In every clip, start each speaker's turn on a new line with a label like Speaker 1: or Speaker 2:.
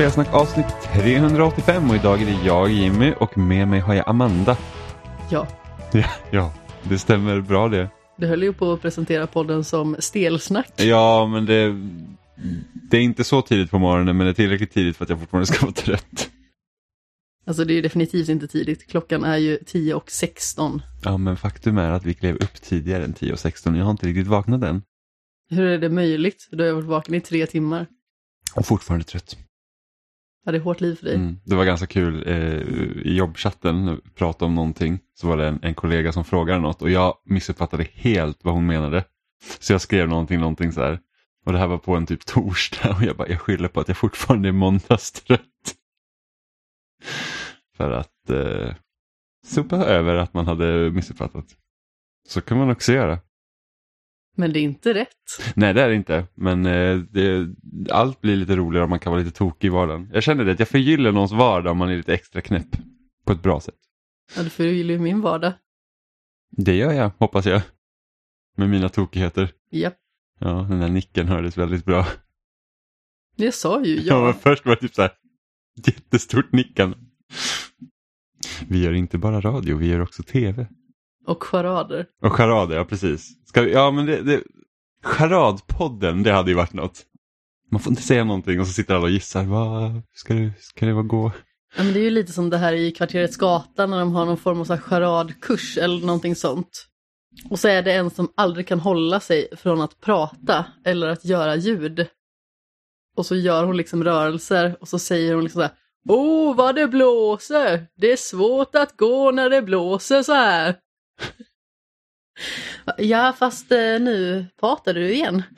Speaker 1: Spelsnack avsnitt 385 och idag är det jag Jimmy och med mig har jag Amanda.
Speaker 2: Ja,
Speaker 1: Ja, ja det stämmer bra det.
Speaker 2: du höll ju på att presentera podden som stelsnack.
Speaker 1: Ja, men det, det är inte så tidigt på morgonen men det är tillräckligt tidigt för att jag fortfarande ska vara trött.
Speaker 2: Alltså det är ju definitivt inte tidigt. Klockan är ju 10 och 16.
Speaker 1: Ja, men faktum är att vi klev upp tidigare än 10 och 16. Jag har inte riktigt vaknat än.
Speaker 2: Hur är det möjligt? Du har varit vaken i tre timmar.
Speaker 1: Och fortfarande trött.
Speaker 2: Ja, det är hårt liv för dig.
Speaker 1: Mm. Det var ganska kul eh, i jobbchatten, prata om någonting, så var det en, en kollega som frågade något och jag missuppfattade helt vad hon menade. Så jag skrev någonting, någonting så här. Och det här var på en typ torsdag och jag bara, jag skyller på att jag fortfarande är måndagstrött. För att eh, sopa över att man hade missuppfattat. Så kan man också göra.
Speaker 2: Men det är inte rätt.
Speaker 1: Nej det är det inte, men eh, det, allt blir lite roligare om man kan vara lite tokig i vardagen. Jag känner det, att jag förgyller någons vardag om man är lite extra knäpp. På ett bra sätt.
Speaker 2: Ja, du förgyller ju min vardag.
Speaker 1: Det gör jag, hoppas jag. Med mina tokigheter.
Speaker 2: Japp,
Speaker 1: Ja, den där nicken hördes väldigt bra.
Speaker 2: det sa ju
Speaker 1: Ja, men
Speaker 2: jag.
Speaker 1: först var det typ så här jättestort nickande. Vi gör inte bara radio, vi gör också tv.
Speaker 2: Och charader.
Speaker 1: Och charader, ja precis. Ska vi, ja men det, det, charadpodden, det hade ju varit något. Man får inte säga någonting och så sitter alla och gissar. Vad ska det, ska det vara gå?
Speaker 2: Ja, men det är ju lite som det här i kvarteret Skata när de har någon form av så här charadkurs eller någonting sånt. Och så är det en som aldrig kan hålla sig från att prata eller att göra ljud. Och så gör hon liksom rörelser och så säger hon liksom så här Åh, vad det blåser! Det är svårt att gå när det blåser så här. Ja, fast eh, nu pratar du igen.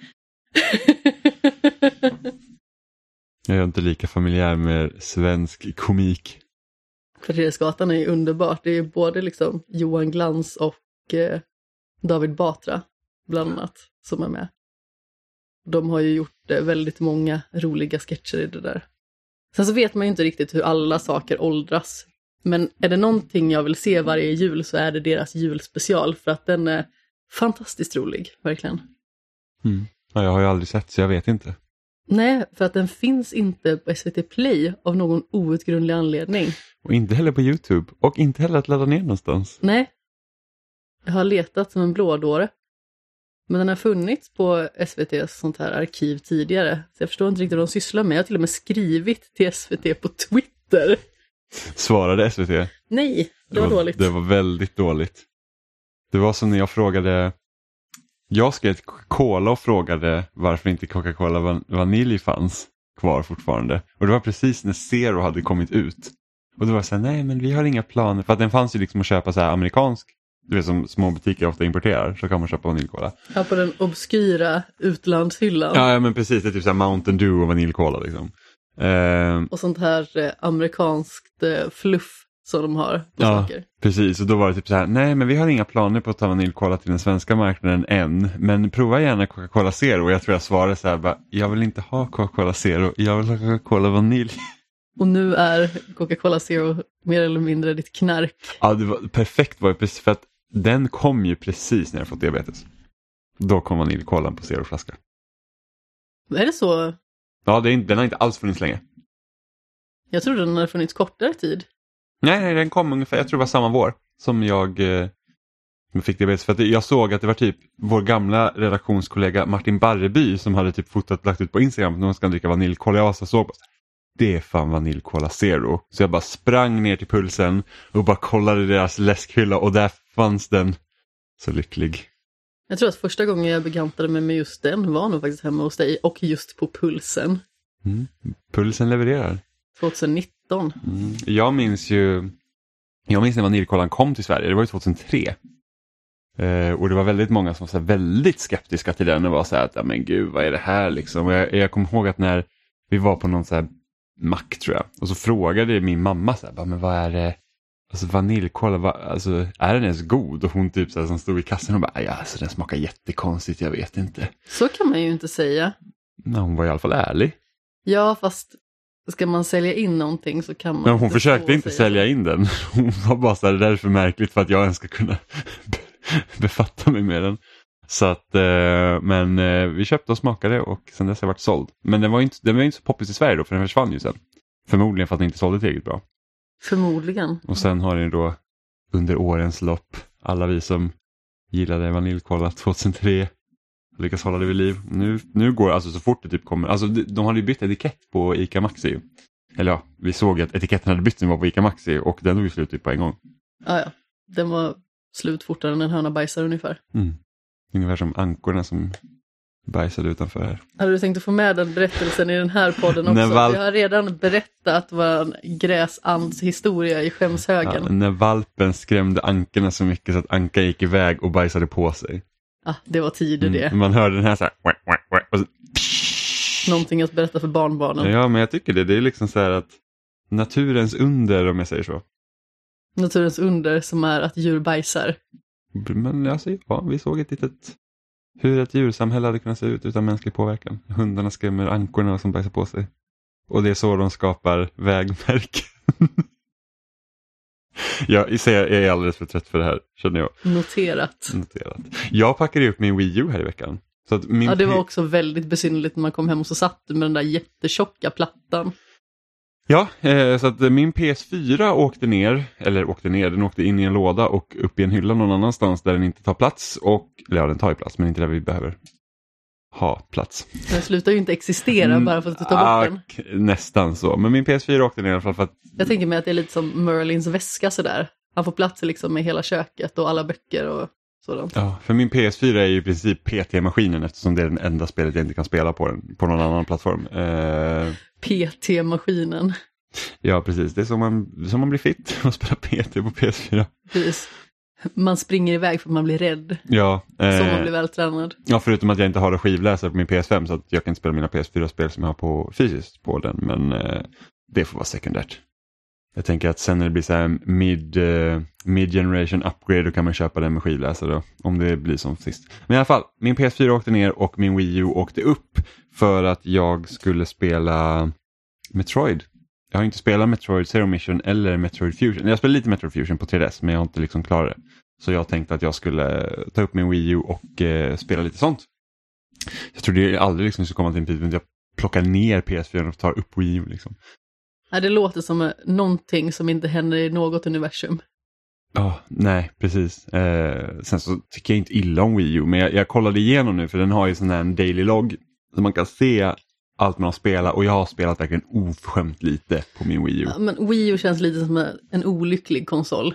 Speaker 1: Jag är inte lika familjär med svensk komik.
Speaker 2: Kvartersgatan är underbart. Det är både liksom Johan Glans och eh, David Batra bland annat som är med. De har ju gjort eh, väldigt många roliga sketcher i det där. Sen så vet man ju inte riktigt hur alla saker åldras. Men är det någonting jag vill se varje jul så är det deras julspecial för att den är fantastiskt rolig, verkligen.
Speaker 1: Mm. Ja, jag har ju aldrig sett så jag vet inte.
Speaker 2: Nej, för att den finns inte på SVT Play av någon outgrundlig anledning.
Speaker 1: Och inte heller på Youtube. Och inte heller att ladda ner någonstans.
Speaker 2: Nej. Jag har letat som en blådåre. Men den har funnits på SVTs sånt här arkiv tidigare. Så jag förstår inte riktigt vad de sysslar med. Jag har till och med skrivit till SVT på Twitter.
Speaker 1: Svarade SVT.
Speaker 2: Nej, det var dåligt.
Speaker 1: Det var väldigt dåligt. Det var som när jag frågade, jag skrev till Coca-Cola och frågade varför inte Coca-Cola van Vanilj fanns kvar fortfarande. Och det var precis när Zero hade kommit ut. Och då var det så här, nej men vi har inga planer, för att den fanns ju liksom att köpa så här amerikansk, du vet som små butiker ofta importerar, så kan man köpa vaniljkola.
Speaker 2: Här på den obskyra utlandshyllan.
Speaker 1: Ja, ja men precis, det är typ så här Mountain Dew och vaniljkola liksom. Ehm,
Speaker 2: Och sånt här eh, amerikanskt eh, fluff som de har på
Speaker 1: Ja.
Speaker 2: saker.
Speaker 1: Precis, och då var det typ så här, nej men vi har inga planer på att ta vaniljkola till den svenska marknaden än, men prova gärna Coca-Cola Zero. Och jag tror jag svarade så här, bara, jag vill inte ha Coca-Cola Zero, jag vill ha Coca-Cola Vanilj.
Speaker 2: Och nu är Coca-Cola Zero mer eller mindre ditt knark.
Speaker 1: Ja, det var, perfekt var ju precis för att den kom ju precis när jag fått diabetes. Då kom vaniljkolan på Zero-flaska.
Speaker 2: Är det så?
Speaker 1: Ja, det är den har inte alls funnits länge.
Speaker 2: Jag trodde den hade funnits kortare tid.
Speaker 1: Nej, nej, den kom ungefär, jag tror det var samma vår som jag eh, fick diabetes. För att jag såg att det var typ vår gamla redaktionskollega Martin Barreby som hade typ fotat lagt ut på Instagram att någon ska dricka vaniljkola. Jag var så såg här, det är fan vaniljkola zero. Så jag bara sprang ner till pulsen och bara kollade deras läskhylla och där fanns den. Så lycklig.
Speaker 2: Jag tror att första gången jag bekantade mig med just den var nog faktiskt hemma hos dig och just på Pulsen.
Speaker 1: Mm. Pulsen levererar.
Speaker 2: 2019.
Speaker 1: Mm. Jag minns ju, jag minns när vaniljkolan kom till Sverige, det var ju 2003. Eh, och det var väldigt många som var väldigt skeptiska till den och var så här att, ja men gud vad är det här liksom. Och jag, jag kommer ihåg att när vi var på någon så här mack tror jag och så frågade min mamma så här, men vad är det, alltså vaniljkola, vad, alltså är den ens god? Och hon typ så här, som stod i kassan och bara, ja alltså den smakar jättekonstigt, jag vet inte.
Speaker 2: Så kan man ju inte säga.
Speaker 1: Men hon var i alla fall ärlig.
Speaker 2: Ja, fast ska man sälja in någonting så kan man
Speaker 1: Men hon
Speaker 2: inte
Speaker 1: försökte inte sälja in den. Hon var bara så här, det där är för märkligt för att jag ens ska kunna be- befatta mig med den. Så att, eh, men eh, vi köpte och smakade och sen dess har jag varit såld. Men den var ju inte, den var inte så poppis i Sverige då för den försvann ju sen. Förmodligen för att den inte sålde tillräckligt bra.
Speaker 2: Förmodligen.
Speaker 1: Och sen har den då under årens lopp, alla vi som gillade vaniljkola 2003 lyckas hålla det vid liv. Nu, nu går alltså så fort det typ kommer, alltså de, de hade ju bytt etikett på ICA Maxi. Eller ja, vi såg att etiketten hade bytt när var på ICA Maxi och den tog ju slut typ på en gång.
Speaker 2: Ja, ja. Den var slut fortare än en höna bajsar ungefär.
Speaker 1: Mm. Ungefär som ankorna som bajsade utanför här.
Speaker 2: Hade du tänkt att få med den berättelsen i den här podden också?
Speaker 1: Val-
Speaker 2: Vi har redan berättat vår gräsands historia i skämshögen.
Speaker 1: Ja, när valpen skrämde ankorna så mycket så att ankan gick iväg och bajsade på sig.
Speaker 2: Ah, det var tider det.
Speaker 1: Mm. Man hörde den här så här. Och så,
Speaker 2: Någonting att berätta för barnbarnen.
Speaker 1: ja, men jag tycker det. Det är liksom så här att naturens under om jag säger så.
Speaker 2: Naturens under som är att djur bajsar.
Speaker 1: Men alltså, ja, vi såg ett litet hur ett djursamhälle hade kunnat se ut utan mänsklig påverkan. Hundarna skrämmer ankorna som bajsar på sig. Och det är så de skapar vägmärken. jag, jag är alldeles för trött för det här, känner jag.
Speaker 2: Noterat.
Speaker 1: Noterat. Jag packade upp min Wii U här i veckan. Så att min
Speaker 2: Ja, det var också väldigt besynnerligt när man kom hem och så satt du med den där jättetjocka plattan.
Speaker 1: Ja, eh, så att eh, min PS4 åkte ner, eller åkte ner, den åkte in i en låda och upp i en hylla någon annanstans där den inte tar plats. Och, eller ja, den tar ju plats, men inte där vi behöver ha plats.
Speaker 2: Den slutar ju inte existera
Speaker 1: Mm,
Speaker 2: bara för att du tar
Speaker 1: ah,
Speaker 2: bort den.
Speaker 1: k- Nästan så, men min PS4 åkte ner i alla fall för att
Speaker 2: Jag tänker mig att det är lite som Merlins väska sådär. Han får plats liksom med hela köket och alla böcker och sådant.
Speaker 1: Ja, för min PS4 är ju i princip PT-maskinen eftersom det är den enda spelet jag inte kan spela på den på någon annan plattform. Eh,
Speaker 2: PT-maskinen.
Speaker 1: ja, precis. Det är som man, som man blir fit och spelar PT på PS4.
Speaker 2: Precis. Man springer iväg för att man blir rädd.
Speaker 1: Ja, eh,
Speaker 2: Så man blir vältränad.
Speaker 1: ja, förutom att jag inte har en skivläsare på min PS5 så att jag kan inte spela mina PS4-spel som jag har på fysiskt på den. Men eh, det får vara sekundärt. Jag tänker att sen när det blir så här mid, eh, mid-generation upgrade då kan man köpa den med skivläsare om det blir som sist. Men i alla fall, min PS4 åkte ner och min Wii U åkte upp för att jag skulle spela Metroid. Jag har inte spelat Metroid Zero Mission eller Metroid Fusion. Jag spelade lite Metroid Fusion på 3DS men jag har inte liksom klarat det. Så jag tänkte att jag skulle ta upp min Wii U och eh, spela lite sånt. Jag trodde aldrig liksom skulle komma till en tid där jag plockar ner PS4 och tar upp Wii U. Liksom.
Speaker 2: Ja, det låter som eh, någonting som inte händer i något universum.
Speaker 1: Ja, nej precis. Eh, sen så tycker jag inte illa om Wii U men jag, jag kollade igenom nu för den har ju sån här en daily log. Så man kan se allt man har spelat och jag har spelat verkligen oförskämt lite på min Wii U.
Speaker 2: Ja, men Wii U känns lite som en olycklig konsol.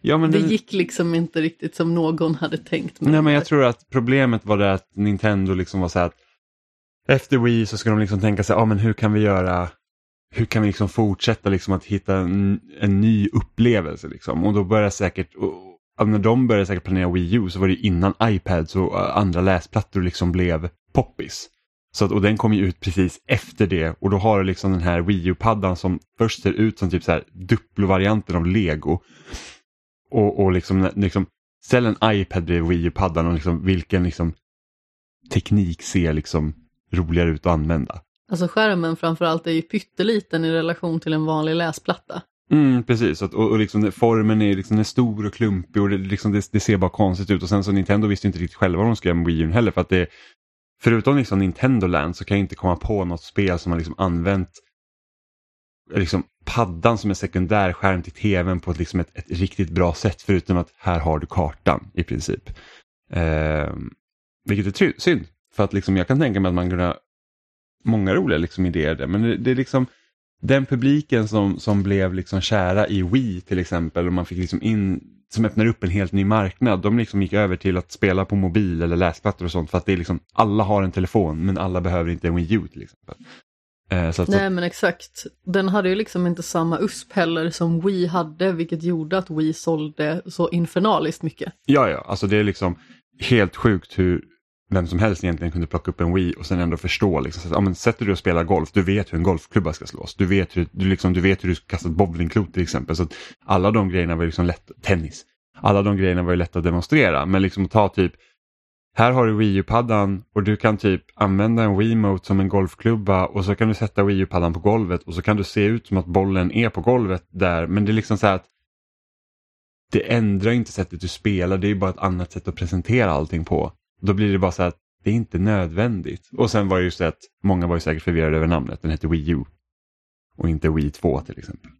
Speaker 1: Ja, men
Speaker 2: Det
Speaker 1: den-
Speaker 2: gick liksom inte riktigt som någon hade tänkt.
Speaker 1: Nej men jag tror att problemet var det att Nintendo liksom var så här att efter Wii så ska de liksom tänka sig, ah, men hur kan vi göra, hur kan vi liksom fortsätta liksom att hitta en, en ny upplevelse liksom. Och då började säkert, och, när de började säkert planera Wii U så var det innan iPads och eh, andra läsplattor liksom blev poppis. Så att, och den kom ju ut precis efter det och då har du liksom den här Wii U-paddan som först ser ut som typ så här Duplo-varianten av Lego. Och, och liksom, liksom ställ en iPad bredvid Wii U-paddan och liksom, vilken liksom teknik ser liksom roligare ut att använda.
Speaker 2: Alltså skärmen framförallt är ju pytteliten i relation till en vanlig läsplatta.
Speaker 1: Mm, precis, och, och liksom, formen är, liksom, är stor och klumpig och det, liksom, det, det ser bara konstigt ut. Och sen så Nintendo visste inte riktigt själva vad de skulle göra med Wii U heller. För att det, förutom liksom Nintendo Land så kan jag inte komma på något spel som har liksom använt liksom, paddan som en sekundärskärm till tvn på ett, liksom ett, ett riktigt bra sätt. Förutom att här har du kartan i princip. Eh, vilket är synd. För att liksom, jag kan tänka mig att man kunde ha många roliga liksom, idéer där. Men det, det är liksom den publiken som, som blev liksom kära i Wii till exempel och man fick liksom in, som öppnar upp en helt ny marknad, de liksom gick över till att spela på mobil eller läsplattor och sånt för att det är liksom, alla har en telefon men alla behöver inte en Wii U till exempel. Eh, så att,
Speaker 2: Nej men exakt. Den hade ju liksom inte samma USP heller som Wii hade, vilket gjorde att Wii sålde så infernaliskt mycket.
Speaker 1: ja, ja, alltså det är liksom helt sjukt hur vem som helst egentligen kunde plocka upp en Wii och sen ändå förstå. Liksom, så att, ja, men sätter du och spelar golf, du vet hur en golfklubba ska slås. Du vet hur du, liksom, du, vet hur du ska kasta ett bowlingklot till exempel. Så att alla de grejerna var liksom lätt, tennis, alla de grejerna var ju lätta att demonstrera. Men liksom att ta typ, här har du Wii U-paddan och du kan typ använda en Wiimote som en golfklubba och så kan du sätta Wii U-paddan på golvet och så kan du se ut som att bollen är på golvet där. Men det är liksom så här att det ändrar inte sättet du spelar, det är ju bara ett annat sätt att presentera allting på. Då blir det bara så att det är inte nödvändigt. Och sen var det just det att många var ju säkert förvirrade över namnet. Den hette Wii U. Och inte Wii 2 till exempel.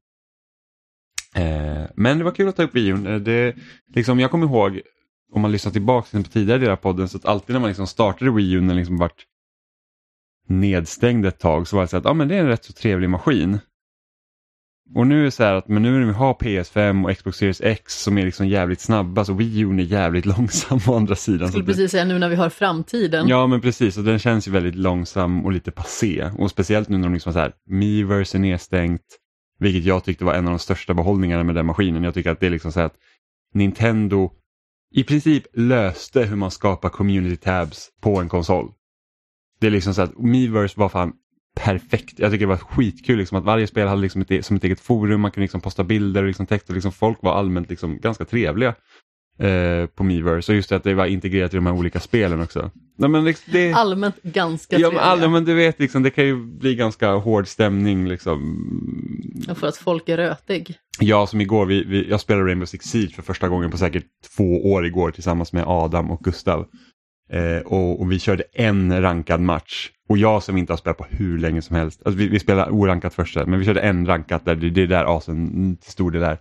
Speaker 1: Eh, men det var kul att ta upp Wii U. Eh, det, liksom, jag kommer ihåg, om man lyssnar tillbaka på tidigare delar av podden, så att alltid när man liksom startade Wii U, när den liksom vart nedstängd ett tag, så var det så att ah, men det är en rätt så trevlig maskin. Och nu är det så här att men nu när vi har PS5 och Xbox Series X som är liksom jävligt snabba så Wii U är jävligt långsam å andra sidan.
Speaker 2: Jag skulle
Speaker 1: Så det-
Speaker 2: precis säga nu när vi har framtiden.
Speaker 1: Ja men precis, och den känns ju väldigt långsam och lite passé. Och speciellt nu när de liksom så här, Miiverse är nedstängt, vilket jag tyckte var en av de största behållningarna med den maskinen. Jag tycker att det är liksom så här att Nintendo i princip löste hur man skapar community tabs på en konsol. Det är liksom så att Miiverse var fan perfekt. Jag tycker det var skitkul liksom att varje spel hade liksom ett, som ett eget forum, man kunde liksom posta bilder och liksom text och liksom folk var allmänt liksom ganska trevliga eh, på Miiverse. Och just det att det var integrerat i de här olika spelen också. Nej, men liksom, det...
Speaker 2: Allmänt ganska
Speaker 1: Ja, men,
Speaker 2: trevliga.
Speaker 1: alla, men du vet, liksom, det kan ju bli ganska hård stämning. Liksom.
Speaker 2: Ja, För att folk är rötig.
Speaker 1: Jag som igår, vi, vi, jag spelade Rainbow Six Siege för första gången på säkert två år igår tillsammans med Adam och Gustav. Eh, och, och vi körde en rankad match. Och jag som inte har spelat på hur länge som helst. Alltså, vi, vi spelade orankat första, men vi körde en rankat där det, det är där asen mm, till stor del är.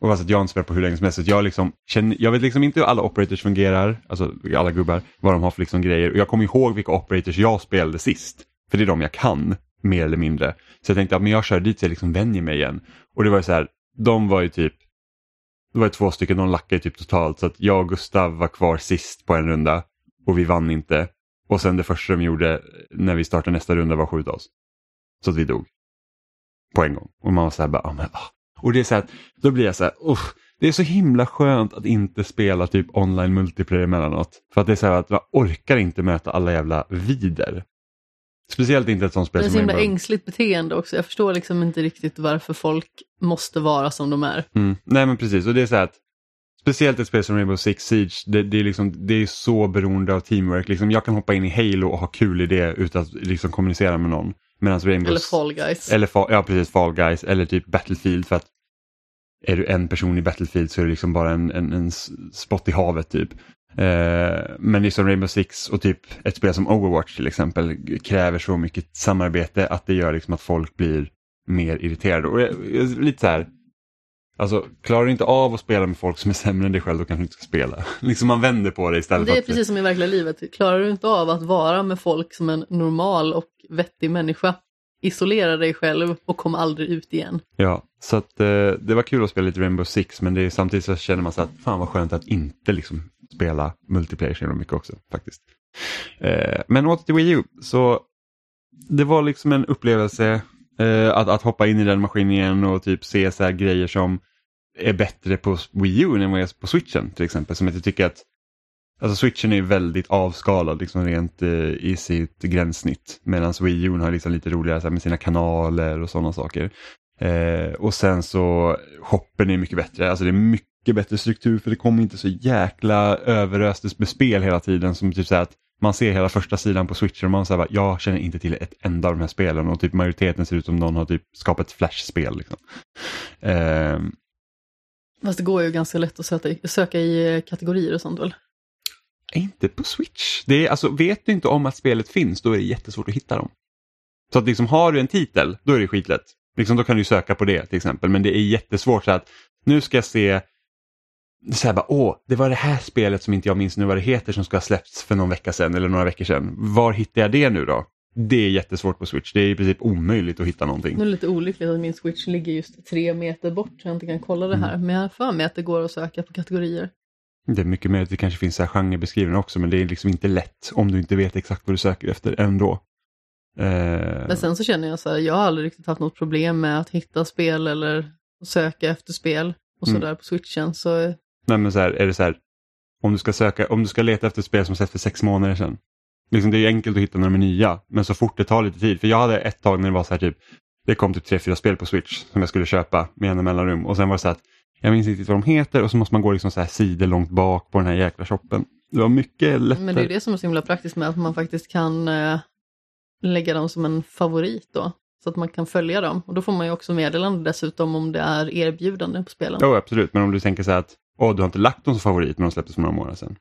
Speaker 1: Och alltså att jag inte spelat på hur länge som helst. Så jag, liksom, känner, jag vet liksom inte hur alla operators fungerar, alltså alla gubbar, vad de har för liksom grejer. Och jag kommer ihåg vilka operators jag spelade sist. För det är de jag kan, mer eller mindre. Så jag tänkte att men jag kör dit så jag liksom vänjer mig igen. Och det var ju så här, de var ju typ, det var ju två stycken, de lackade ju typ totalt. Så att jag och Gustav var kvar sist på en runda och vi vann inte. Och sen det första de gjorde när vi startade nästa runda var att skjuta oss. Så att vi dog. På en gång. Och man var så här bara, ah, men, ah. Och det är så här, då blir jag så här, usch. Det är så himla skönt att inte spela typ online multiplayer emellanåt. För att det är så här att man orkar inte möta alla jävla vider. Speciellt inte ett sånt
Speaker 2: Det
Speaker 1: spel
Speaker 2: är så
Speaker 1: som
Speaker 2: himla
Speaker 1: Rainbow.
Speaker 2: ängsligt beteende också. Jag förstår liksom inte riktigt varför folk måste vara som de är.
Speaker 1: Mm. Nej men precis, och det är så här att speciellt ett spel som Rainbow Six Siege, det, det, är, liksom, det är så beroende av teamwork. Liksom, jag kan hoppa in i Halo och ha kul i det utan att liksom, kommunicera med någon. Rainbow
Speaker 2: Eller Fall Guys.
Speaker 1: Eller Fall, ja, precis, Fall Guys eller typ Battlefield för att är du en person i Battlefield så är det liksom bara en, en, en spott i havet typ. Eh, men liksom Rainbow Six och typ ett spel som Overwatch till exempel kräver så mycket samarbete att det gör liksom att folk blir mer irriterade. Och jag, jag, lite så här, alltså klarar du inte av att spela med folk som är sämre än dig själv då kanske du inte ska spela. liksom man vänder på det istället
Speaker 2: Det är
Speaker 1: för att...
Speaker 2: precis som i verkliga livet. Klarar du inte av att vara med folk som en normal och vettig människa, isolera dig själv och kom aldrig ut igen.
Speaker 1: Ja, så att eh, det var kul att spela lite Rainbow Six men det är, samtidigt så känner man så att fan vad skönt att inte liksom spela multiplayer så mycket också faktiskt. Eh, men åter till Wii U, så det var liksom en upplevelse eh, att, att hoppa in i den maskinen igen och typ se så här grejer som är bättre på Wii U än vad är på switchen till exempel. Som att jag tycker att Alltså switchen är ju väldigt avskalad liksom rent eh, i sitt gränssnitt. Medan Wii U har liksom lite roligare så här, med sina kanaler och sådana saker. Eh, och sen så shoppen är mycket bättre. Alltså det är mycket bättre struktur för det kommer inte så jäkla överöstes med spel hela tiden. Som typ så här att man ser hela första sidan på switchen och man säger jag känner inte till ett enda av de här spelen och typ majoriteten ser ut som någon har typ skapat ett flashspel. Liksom. Eh,
Speaker 2: Fast det går ju ganska lätt att söka, söka i kategorier och sånt väl?
Speaker 1: Inte på Switch. Det är, alltså, vet du inte om att spelet finns, då är det jättesvårt att hitta dem. Så att liksom, har du en titel, då är det skitlätt. Liksom, då kan du söka på det till exempel. Men det är jättesvårt så att nu ska jag se så här bara, åh, det var det här spelet som inte jag minns nu vad det heter som ska ha släppts för någon vecka sedan eller några veckor sedan. Var hittar jag det nu då? Det är jättesvårt på Switch. Det är i princip omöjligt att hitta någonting.
Speaker 2: Nu är det lite olyckligt att min switch ligger just tre meter bort så jag inte kan kolla det här. Men jag har för mig att det går att söka på kategorier.
Speaker 1: Det är mycket möjligt att det kanske finns så genrebeskrivningar också men det är liksom inte lätt om du inte vet exakt vad du söker efter ändå. Eh,
Speaker 2: Men sen så känner jag så här, jag har aldrig riktigt haft något problem med att hitta spel eller söka efter spel och
Speaker 1: Mm.
Speaker 2: sådär på switchen. Så
Speaker 1: Nej men så här, är det så här, om du ska söka, om du ska leta efter spel som släppts för sex månader sedan. Liksom det är enkelt att hitta när de är nya, men så fort det tar lite tid. För jag hade ett tag när det var så här typ, det kom typ tre, fyra spel på Switch som jag skulle köpa med en mellanrum och sen var det så att jag minns inte vad de heter och så måste man gå liksom så här sidor långt bak på den här jäkla shoppen. Det var mycket lättare.
Speaker 2: Men det är det som är så himla praktiskt med att man faktiskt kan eh, lägga dem som en favorit då. Så att man kan följa dem. Och då får man ju också meddelande dessutom om det är erbjudande på spelen.
Speaker 1: Jo, absolut, men om du tänker så här att åh, du har inte lagt dem som favorit men de släpptes för några månader sedan.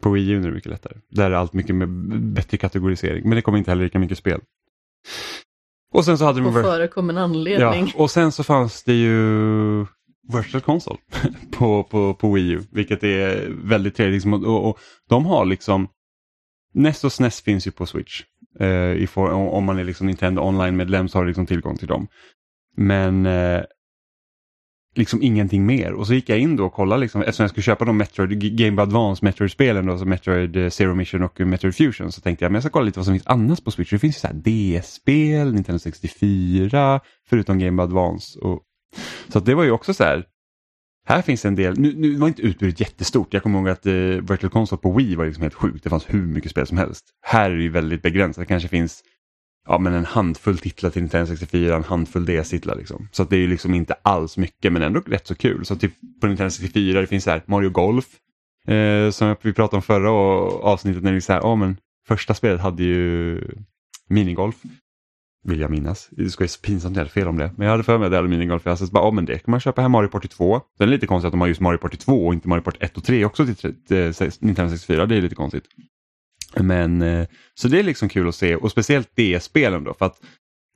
Speaker 1: På Wii U är det mycket lättare. Där är allt mycket med bättre kategorisering. Men det kommer inte heller lika mycket spel. Och sen så hade de...
Speaker 2: Och förekom anledning.
Speaker 1: Ja, och sen så fanns det ju Virtual Console på, på, på Wii U. Vilket är väldigt trevligt. Liksom, och, och, de har liksom... NES och SNES finns ju på Switch. Eh, om man är liksom Nintendo online-medlem så har du liksom tillgång till dem. Men eh, liksom ingenting mer. Och så gick jag in då och kollade, liksom, eftersom jag skulle köpa de Metroid, Game Boy Advance Metroid-spelen, alltså Metroid eh, Zero Mission och Metroid Fusion, så tänkte jag men jag ska kolla lite vad som finns annars på Switch. Det finns ju så här DS-spel, Nintendo 64, förutom Game Boy Advance. Och, så det var ju också så här, här finns en del, nu, nu var inte utbudet jättestort, jag kommer ihåg att eh, Virtual Console på Wii var liksom helt sjukt, det fanns hur mycket spel som helst. Här är det ju väldigt begränsat, det kanske finns ja, men en handfull titlar till Nintendo 64, en handfull DS-titlar. Liksom. Så det är ju liksom inte alls mycket men ändå rätt så kul. Så typ på Nintendo 64 det finns så här Mario Golf eh, som vi pratade om förra avsnittet när vi så här, ja men första spelet hade ju minigolf. Vill jag minnas. Det skulle vara så pinsamt när jag fel om det. Men jag hade för mig att det hade minigolf. Jag så bara, ja men det kan man köpa här Mario Party 2. Sen är det lite konstigt att de har just Mario Party 2 och inte Mario Party 1 och 3 också till, till, till eh, Nintendo 64. Det är lite konstigt. Men eh, så det är liksom kul att se och speciellt DS-spelen då för att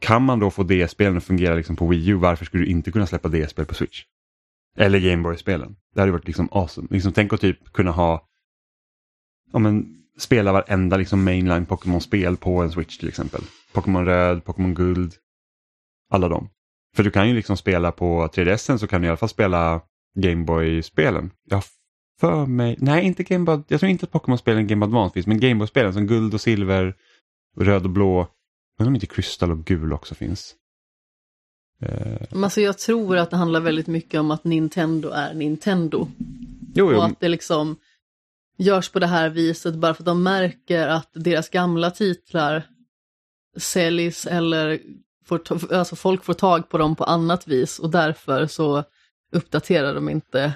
Speaker 1: kan man då få DS-spelen att fungera liksom på Wii U varför skulle du inte kunna släppa DS-spel på Switch? Eller Gameboy-spelen. Det hade varit liksom awesome. Liksom, tänk att typ kunna ha ja, men, spela varenda liksom mainline Pokémon-spel på en Switch till exempel. Pokémon röd, Pokémon guld, alla dem. För du kan ju liksom spela på 3DSen så kan du i alla fall spela Gameboy-spelen. Jag för mig, nej inte Game Boy, jag tror inte att Pokémon-spelen Game Boy Advance finns, men Game Boy-spelen som guld och silver, röd och blå. Undrar om inte kristall och gul också finns.
Speaker 2: Uh... Alltså jag tror att det handlar väldigt mycket om att Nintendo är Nintendo.
Speaker 1: Jo, jo.
Speaker 2: Och att det liksom görs på det här viset bara för att de märker att deras gamla titlar säljs eller får alltså folk får tag på dem på annat vis och därför så uppdaterar de inte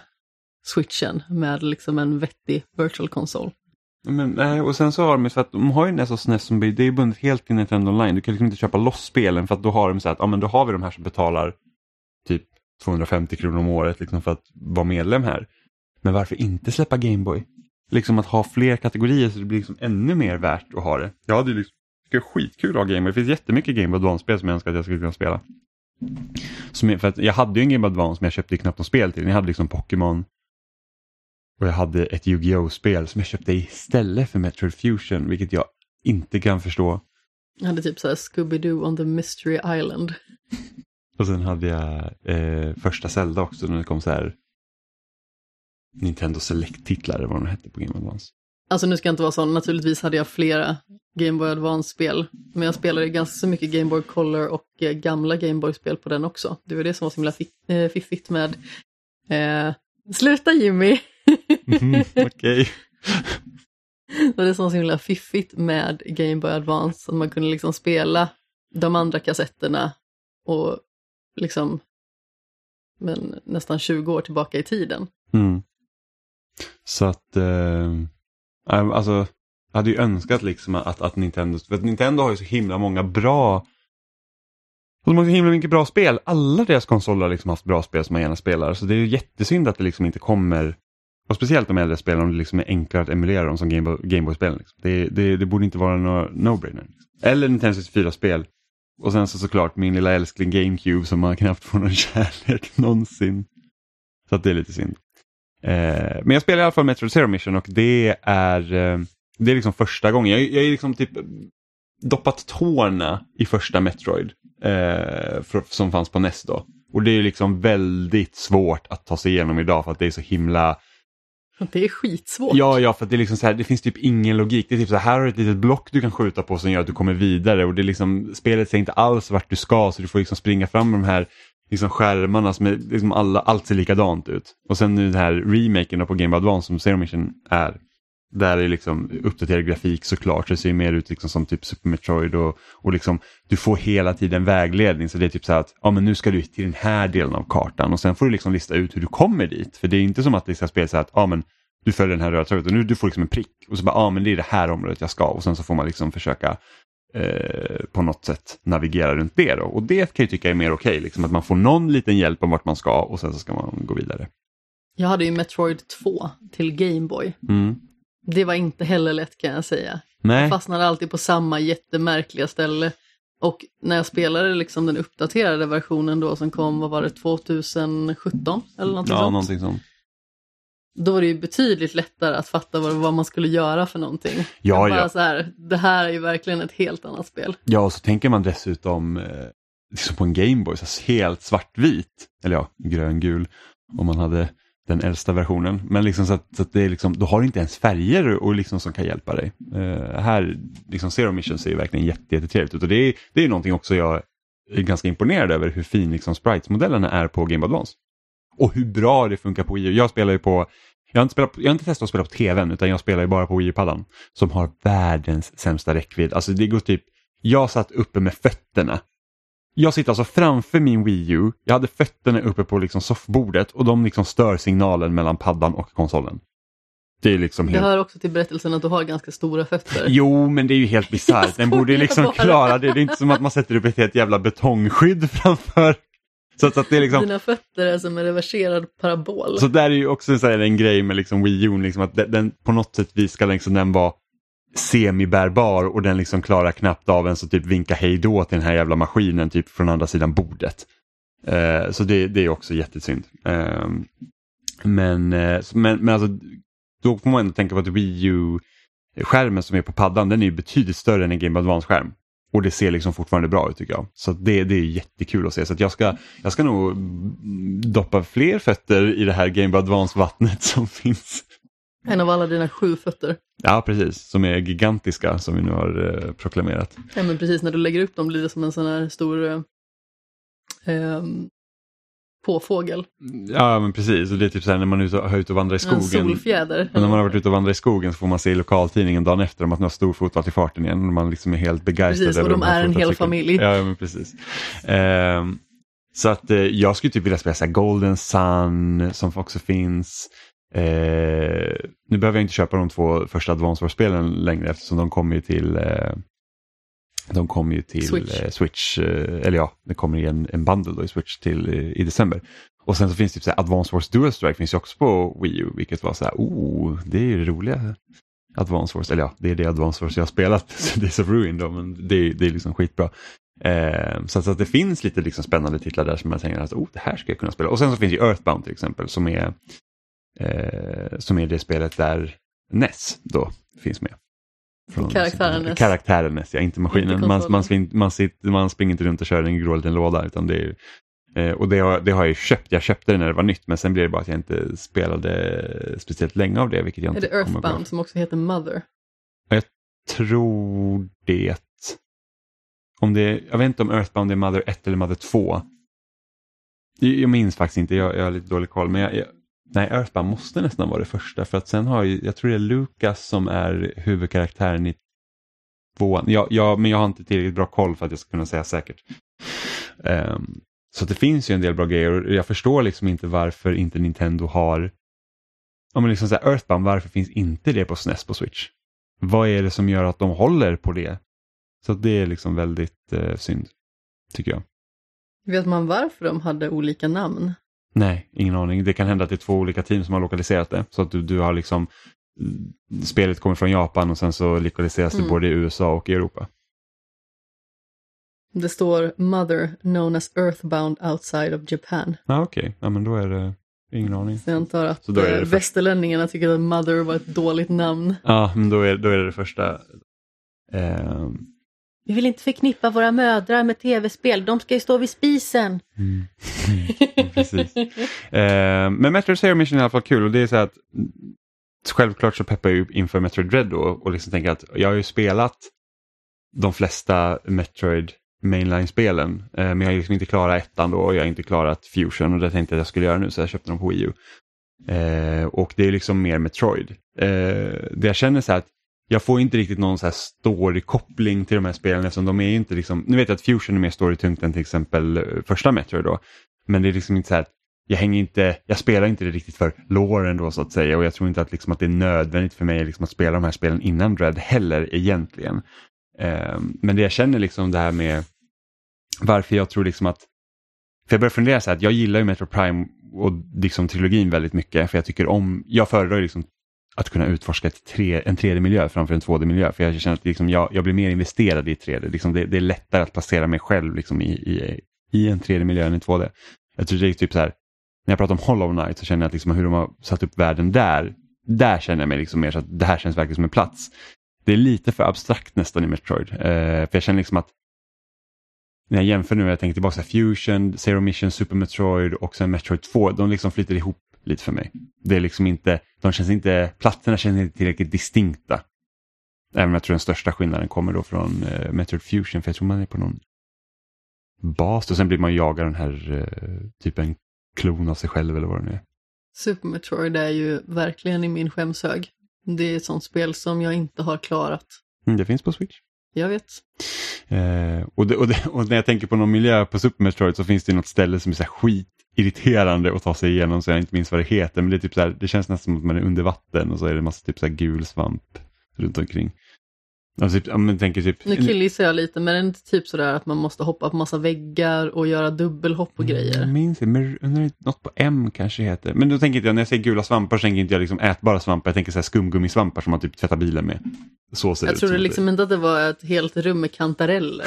Speaker 2: switchen med liksom en vettig virtual console.
Speaker 1: Men, nej, och sen så har de för att de har ju NES och SNES som det är bundet helt till Nintendo online. Du kan liksom inte köpa loss spelen för att då har de så att ja, men då har vi de här som betalar typ 250 kronor om året liksom för att vara medlem här. Men varför inte släppa Gameboy? Liksom att ha fler kategorier så det blir liksom ännu mer värt att ha det. Jag hade ju liksom, det är skitkul att ha Gameboy. Det finns jättemycket Gameboy Advance-spel som jag önskar att jag skulle kunna spela. Som, för att jag hade ju en Gameboy Advance men jag köpte knappt något spel till den. Jag hade liksom Pokémon, och jag hade ett Yu-Gi-Oh spel som jag köpte istället för Metroid Fusion, vilket jag inte kan förstå.
Speaker 2: Jag hade typ såhär Scooby-Doo on the Mystery Island.
Speaker 1: Och sen hade jag eh, första Zelda också när det kom så här Nintendo Select-titlar eller vad de hette på Game Advance.
Speaker 2: Alltså nu ska jag inte vara sån, naturligtvis hade jag flera Game Boy Advance-spel. Men jag spelade ganska så mycket Game Boy Color och eh, gamla Game Boy-spel på den också. Det var det som var så himla eh, fiffigt med eh, Sluta Jimmy!
Speaker 1: Mm, Okej. Okay.
Speaker 2: det är så himla fiffigt med Game Boy Advance, att man kunde liksom spela de andra kassetterna och liksom men nästan 20 år tillbaka i tiden.
Speaker 1: Mm. Så att, eh, alltså, jag hade ju önskat liksom att, att Nintendo, för att Nintendo har ju så himla många bra de har så himla mycket bra spel. Alla deras konsoler har liksom haft bra spel som man gärna spelar. Så det är ju jättesynd att det liksom inte kommer och speciellt de äldre spelen om det liksom är enklare att emulera dem som Gameboy-spelen. Liksom. Det, det, det, borde inte vara några no-brainer. Liksom. Eller Nintendo 64-spel. Och sen så såklart min lilla älskling GameCube som man knappt får någon kärlek någonsin. Så att det är lite synd. Eh, men jag spelar i alla fall Metro Zero Mission och det är, eh, det är liksom första gången. Jag, jag är liksom typ doppat tårna i första Metroid eh, för, som fanns på NES då. Och det är liksom väldigt svårt att ta sig igenom idag för att det är så himla
Speaker 2: det är skitsvårt.
Speaker 1: Ja, ja, för det, är liksom så här, det finns typ ingen logik. Det är typ så här, här har du ett litet block du kan skjuta på som gör att du kommer vidare och det är liksom, spelet säger inte alls vart du ska så du får liksom springa fram med de här liksom skärmarna som är, liksom alla, allt ser likadant ut. Och sen nu den här remaken på Game Boy Advance som Zero Mission är. Där är liksom uppdaterad grafik såklart, så det ser mer ut liksom som typ Super Metroid och, och liksom, du får hela tiden vägledning. Så det är typ så här att ja, men nu ska du till den här delen av kartan och sen får du liksom lista ut hur du kommer dit. För det är inte som att det ska spela så att ja, men du följer den här röda tråden, nu du får liksom en prick och så bara ja, men det är det här området jag ska och sen så får man liksom försöka eh, på något sätt navigera runt det då. Och det kan jag tycka är mer okej, okay, liksom att man får någon liten hjälp om vart man ska och sen så ska man gå vidare.
Speaker 2: Jag hade ju Metroid 2 till Gameboy.
Speaker 1: Mm.
Speaker 2: Det var inte heller lätt kan jag säga.
Speaker 1: Nej,
Speaker 2: Jag fastnade alltid på samma jättemärkliga ställe. Och när jag spelade liksom den uppdaterade versionen då som kom, vad var det, 2017 eller någonting
Speaker 1: ja,
Speaker 2: sånt.
Speaker 1: någonting sånt.
Speaker 2: Då var det ju betydligt lättare att fatta vad, vad man skulle göra för någonting.
Speaker 1: Ja,
Speaker 2: bara
Speaker 1: ja.
Speaker 2: så här, det här är ju verkligen ett helt annat spel.
Speaker 1: Ja, och så tänker man dessutom eh, liksom på en Gameboy, helt svartvit, eller ja, grön-gul om man hade den äldsta versionen. Men liksom så att, så att det är liksom, då har du inte ens färger och liksom som kan hjälpa dig. Uh, här, liksom Zero Mission ser ju verkligen jätte, jättetrevligt ut och det är, det är någonting också jag är ganska imponerad över hur fin liksom sprites-modellerna är på Game Advance. Och hur bra det funkar på Wii U. Jag spelar ju på jag har, inte spelat, jag har inte testat att spela på tvn utan jag spelar ju bara på Wii U-paddan. Som har världens sämsta räckvidd. Alltså det går typ, jag satt uppe med fötterna. Jag sitter alltså framför min Wii U, jag hade fötterna uppe på liksom soffbordet och de liksom stör signalen mellan paddan och konsolen. Det är liksom
Speaker 2: Det
Speaker 1: helt...
Speaker 2: hör också till berättelsen att du har ganska stora fötter.
Speaker 1: Jo, men det är ju helt bisarrt. Den borde ju liksom klara det. Det är inte som att man sätter upp ett helt jävla betongskydd framför. Så att, så att det är liksom...
Speaker 2: Dina fötter är som en reverserad parabol.
Speaker 1: Så där är ju också så en grej med liksom Wii U, liksom att den, på något sätt vi ska liksom den vara semibärbar och den liksom klarar knappt av ens att typ vinka hej då till den här jävla maskinen typ från andra sidan bordet. Eh, så det, det är också jättesynd. Eh, men, eh, men, men alltså, då får man ändå tänka på att Wii U-skärmen som är på paddan den är ju betydligt större än en Game Advance-skärm. Och det ser liksom fortfarande bra ut tycker jag. Så det, det är jättekul att se. Så att jag, ska, jag ska nog doppa fler fötter i det här Game Advance-vattnet som finns.
Speaker 2: En av alla dina sju fötter.
Speaker 1: Ja, precis. Som är gigantiska som vi nu har eh, proklamerat.
Speaker 2: Ja men precis, när du lägger upp dem blir det som en sån här stor eh, ehm, påfågel.
Speaker 1: Ja, men precis. Och det är typ så här när man är ute och, är ute och vandrar i
Speaker 2: En
Speaker 1: skogen.
Speaker 2: solfjäder.
Speaker 1: Och när man har varit ute och vandrat i skogen så får man se i lokaltidningen dagen efter om att nu har storfot varit i farten igen. Och man liksom är helt begeistrad.
Speaker 2: Precis, och de är en hel familj.
Speaker 1: Ja, men precis. Ehm, så att eh, jag skulle typ vilja spela så Golden Sun som också finns. Eh, nu behöver jag inte köpa de två första Advance Wars-spelen längre eftersom de kommer ju till eh, de kommer ju till
Speaker 2: Switch.
Speaker 1: eh, Switch eh, eller ja, det kommer i en, en bundle då i Switch till eh, i december. Och sen så finns det typ så här Advance Wars Dual Strike finns ju också på Wii U, vilket var så här, oh, det är ju det roliga Advance Wars, eller ja, det är det Advance Wars jag har spelat, Days of Ruin då, men det, det är liksom skitbra. Eh, så, att, så att det finns lite liksom spännande titlar där som jag tänker att oh, det här ska jag kunna spela. Och sen så finns ju Earthbound till exempel som är, eh, som är det spelet där Ness då finns med.
Speaker 2: Karaktären Ness.
Speaker 1: Karaktären Ness, ja, inte maskinen.
Speaker 2: Inte
Speaker 1: man, man, svin- man, sitter, man springer inte runt och kör en grå liten låda. Utan det är, eh, och det har, det har jag ju köpt. Jag köpte det när det var nytt men sen blev det bara att jag inte spelade speciellt länge av det. Vilket jag
Speaker 2: Är
Speaker 1: inte
Speaker 2: det. Earthbound som också heter Mother?
Speaker 1: tror det. Om det jag vet inte om Earthbound är Mother 1 eller Mother 2. Jag, jag minns faktiskt inte, jag, jag har lite dålig koll. Men jag, jag, nej, Earthbound måste nästan vara det första. För att sen har ju, jag tror det är Lucas som är huvudkaraktären i tvåan. Ja, ja, men jag har inte tillräckligt bra koll för att jag ska kunna säga säkert. Um, så det finns ju en del bra grejer och jag förstår liksom inte varför inte Nintendo har Ja, men liksom säger Earthbound, varför finns inte det på SNES på Switch? Vad är det som gör att de håller på det? Så det är liksom väldigt eh, synd, tycker jag.
Speaker 2: Vet man varför de hade olika namn?
Speaker 1: Nej, ingen aning. Det kan hända att det är två olika team som har lokaliserat det. Så att du, du har liksom mm, Spelet kommer från Japan och sen så lokaliseras det
Speaker 2: Mm.
Speaker 1: både i USA och i Europa.
Speaker 2: Det står Mother known as Earthbound outside of Japan.
Speaker 1: Ja, okej. Ja, men då är det ingen aning.
Speaker 2: Så jag antar att
Speaker 1: det
Speaker 2: eh,
Speaker 1: det första.
Speaker 2: västerlänningarna tycker att Mother var ett dåligt namn.
Speaker 1: Ja, men då är, då är det det första. Ehm,
Speaker 2: vi vill inte förknippa våra mödrar med tv-spel, de ska ju stå vid spisen.
Speaker 1: Mm. Mm, Precis. Eh, men Metroid Zero Mission är i alla fall kul och det är så att självklart så peppar jag ju inför Metroid Dread då och liksom tänker att jag har ju spelat de flesta Metroid Mainline-spelen eh, men jag har liksom inte klarat ettan då och jag har inte klarat Fusion och det tänkte jag att jag skulle göra nu så jag köpte dem på Wii U. Eh, och det är liksom mer Metroid. Eh, det jag känner så här att jag får inte riktigt någon så här story-koppling till de här spelen eftersom de är inte liksom, nu vet jag att Fusion är mer storytungt än till exempel eh, första Metroid då. Men det är liksom inte så här att jag hänger inte, jag spelar inte det riktigt för låren då så att säga och jag tror inte att, liksom, att det är nödvändigt för mig liksom, att spela de här spelen innan Dread heller egentligen. Eh, men det jag känner liksom det här med varför jag tror liksom att, för jag börjar fundera så här att jag gillar ju Metro Prime och liksom trilogin väldigt mycket för jag tycker om, jag föredrar ju liksom att kunna utforska ett tre, en 3D-miljö framför en 2D-miljö. För jag känner att liksom jag, jag blir mer investerad i 3D. Liksom det, det, är lättare att placera mig själv liksom i, i, i en 3D-miljö än i 2D. Jag tror det är typ så här, när jag pratar om Hollow Knight så känner jag att liksom hur de har satt upp världen där, där känner jag mig liksom mer så att det här känns verkligen som en plats. Det är lite för abstrakt nästan i Metroid. Eh, för jag känner liksom att när jag jämför nu, jag tänker tillbaka Fusion, Zero Mission, Super Metroid och sen Metroid 2, de liksom flyter ihop lite för mig. Det är liksom inte, de känns inte, platserna känns inte tillräckligt distinkta. Även om jag tror den största skillnaden kommer då från uh, Metroid Fusion, för jag tror man är på någon bas och sen blir man jagad den här uh, typ en klon av sig själv eller vad det nu är.
Speaker 2: Super Metroid är ju verkligen i min skämshög. Det är ett sånt spel som jag inte har klarat.
Speaker 1: Mm, det finns på Switch.
Speaker 2: Jag vet.
Speaker 1: Eh, och, det, och, det, och, när jag tänker på någon miljö på Super Metroid så finns det något ställe som är så här skitirriterande att ta sig igenom så jag inte minns vad det heter. Men det, är typ så här, det känns nästan som att man är under vatten och så är det en massa typ så här gul svamp runt omkring. Alltså, typ, ja, tänker typ,
Speaker 2: nu killgissar jag lite, men det är inte typ sådär att man måste hoppa på massa väggar och göra dubbelhopp och
Speaker 1: Mm,
Speaker 2: grejer?
Speaker 1: Jag minns inte, men något på M kanske heter. Men då tänker inte jag, när jag säger gula svampar så tänker inte jag liksom ätbara svampar, jag tänker så här skumgummisvampar som man typ tvättar bilen med. Så ser det
Speaker 2: Jag
Speaker 1: ut
Speaker 2: trodde
Speaker 1: som
Speaker 2: liksom inte att det var ett helt rum med kantareller.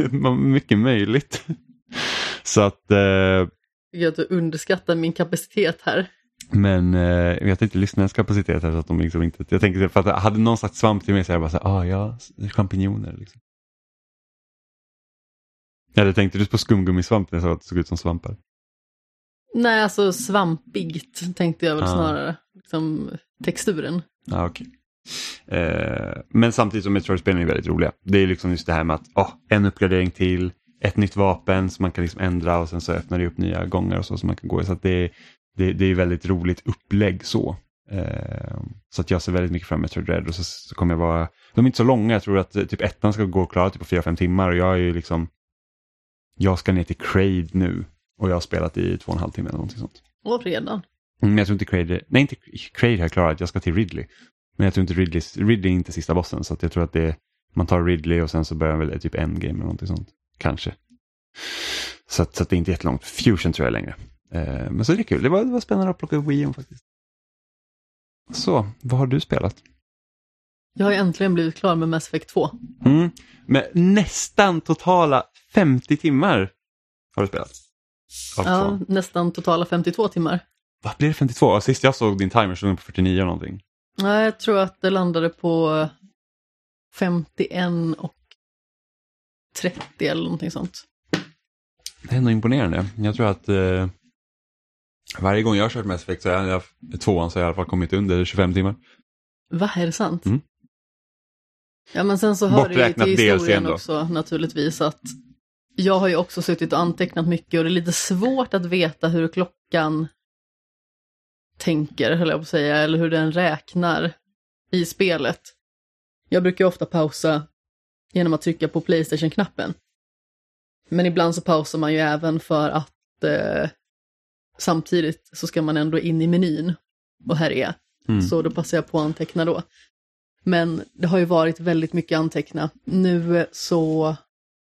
Speaker 1: det mycket möjligt. Så att, eh,
Speaker 2: Jag tycker att du underskattar min kapacitet här.
Speaker 1: men eh, jag vet inte lyssnarnas kapacitet här så att de liksom inte, jag tänker för att hade någon sagt svamp till mig så är jag bara så här, ah ja, champinjoner liksom. Eller tänkte du på skumgummisvamp när jag sa att det såg ut som svampar?
Speaker 2: Nej, alltså svampigt tänkte jag väl
Speaker 1: Ah.
Speaker 2: snarare. Liksom texturen.
Speaker 1: Ja, okej. Eh, men samtidigt som Metroid-spelen är väldigt roliga. Det är liksom just det här med att oh, en uppgradering till, ett nytt vapen som man kan liksom ändra och sen så öppnar det upp nya gångar och så som man kan gå i. Så det, det, det är väldigt roligt upplägg så. Eh, så att jag ser väldigt mycket fram emot Metroid Red och så, så kommer jag vara, de är inte så långa, jag tror att eh, typ ettan ska gå och klara typ på 4-5 timmar och jag är ju liksom, jag ska ner till Crade nu och jag har spelat i två och en halv timme eller någonting sånt.
Speaker 2: Och redan.
Speaker 1: Mm, Men jag tror inte Crade, nej inte Crade har jag klarat, jag ska till Ridley. Men jag tror inte Ridley, Ridley är inte sista bossen så att jag tror att det är, man tar Ridley och sen så börjar väl typ endgame eller någonting sånt. Kanske. Så, att, så att det är inte jättelångt. Fusion tror jag längre. Eh, men så det är kul, det var, det var spännande att plocka upp Wii faktiskt. Så, vad har du spelat?
Speaker 2: Jag har äntligen blivit klar med Mass Effect 2.
Speaker 1: Mm. Med nästan totala 50 timmar har du spelat.
Speaker 2: Ja, nästan totala 52 timmar.
Speaker 1: Vad blir det 52? Sist jag såg din timer stod den på 49 och någonting.
Speaker 2: Nej, jag tror att det landade på 51 och 30 eller någonting sånt.
Speaker 1: Det är ändå imponerande. Jag tror att eh, varje gång jag har kört Mass Effect så har jag, tvåan så har jag i alla fall kommit under 25 timmar.
Speaker 2: Va, är det sant?
Speaker 1: Mm.
Speaker 2: Ja, men sen så hör det ju till historien också naturligtvis att jag har ju också suttit och antecknat mycket och det är lite svårt att veta hur klockan tänker, höll jag på att säga, eller hur den räknar i spelet. Jag brukar ofta pausa genom att trycka på Playstation-knappen. Men ibland så pausar man ju även för att eh, samtidigt så ska man ändå in i menyn och härja.
Speaker 1: Mm.
Speaker 2: Så då passar jag på att anteckna då. Men det har ju varit väldigt mycket anteckna. Nu eh, så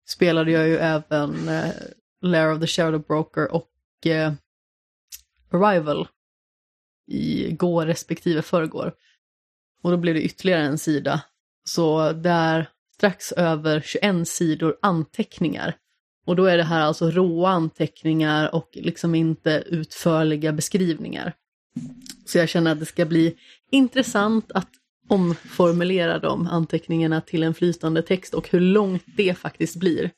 Speaker 2: spelade jag ju även eh, Lair of the Shadow Broker och eh, Arrival i går respektive förrgår. Och då blev det ytterligare en sida. Så där strax över 21 sidor anteckningar. Och då är det här alltså råa anteckningar och liksom inte utförliga beskrivningar. Så jag känner att det ska bli intressant att omformulera de anteckningarna till en flytande text och hur långt det faktiskt blir.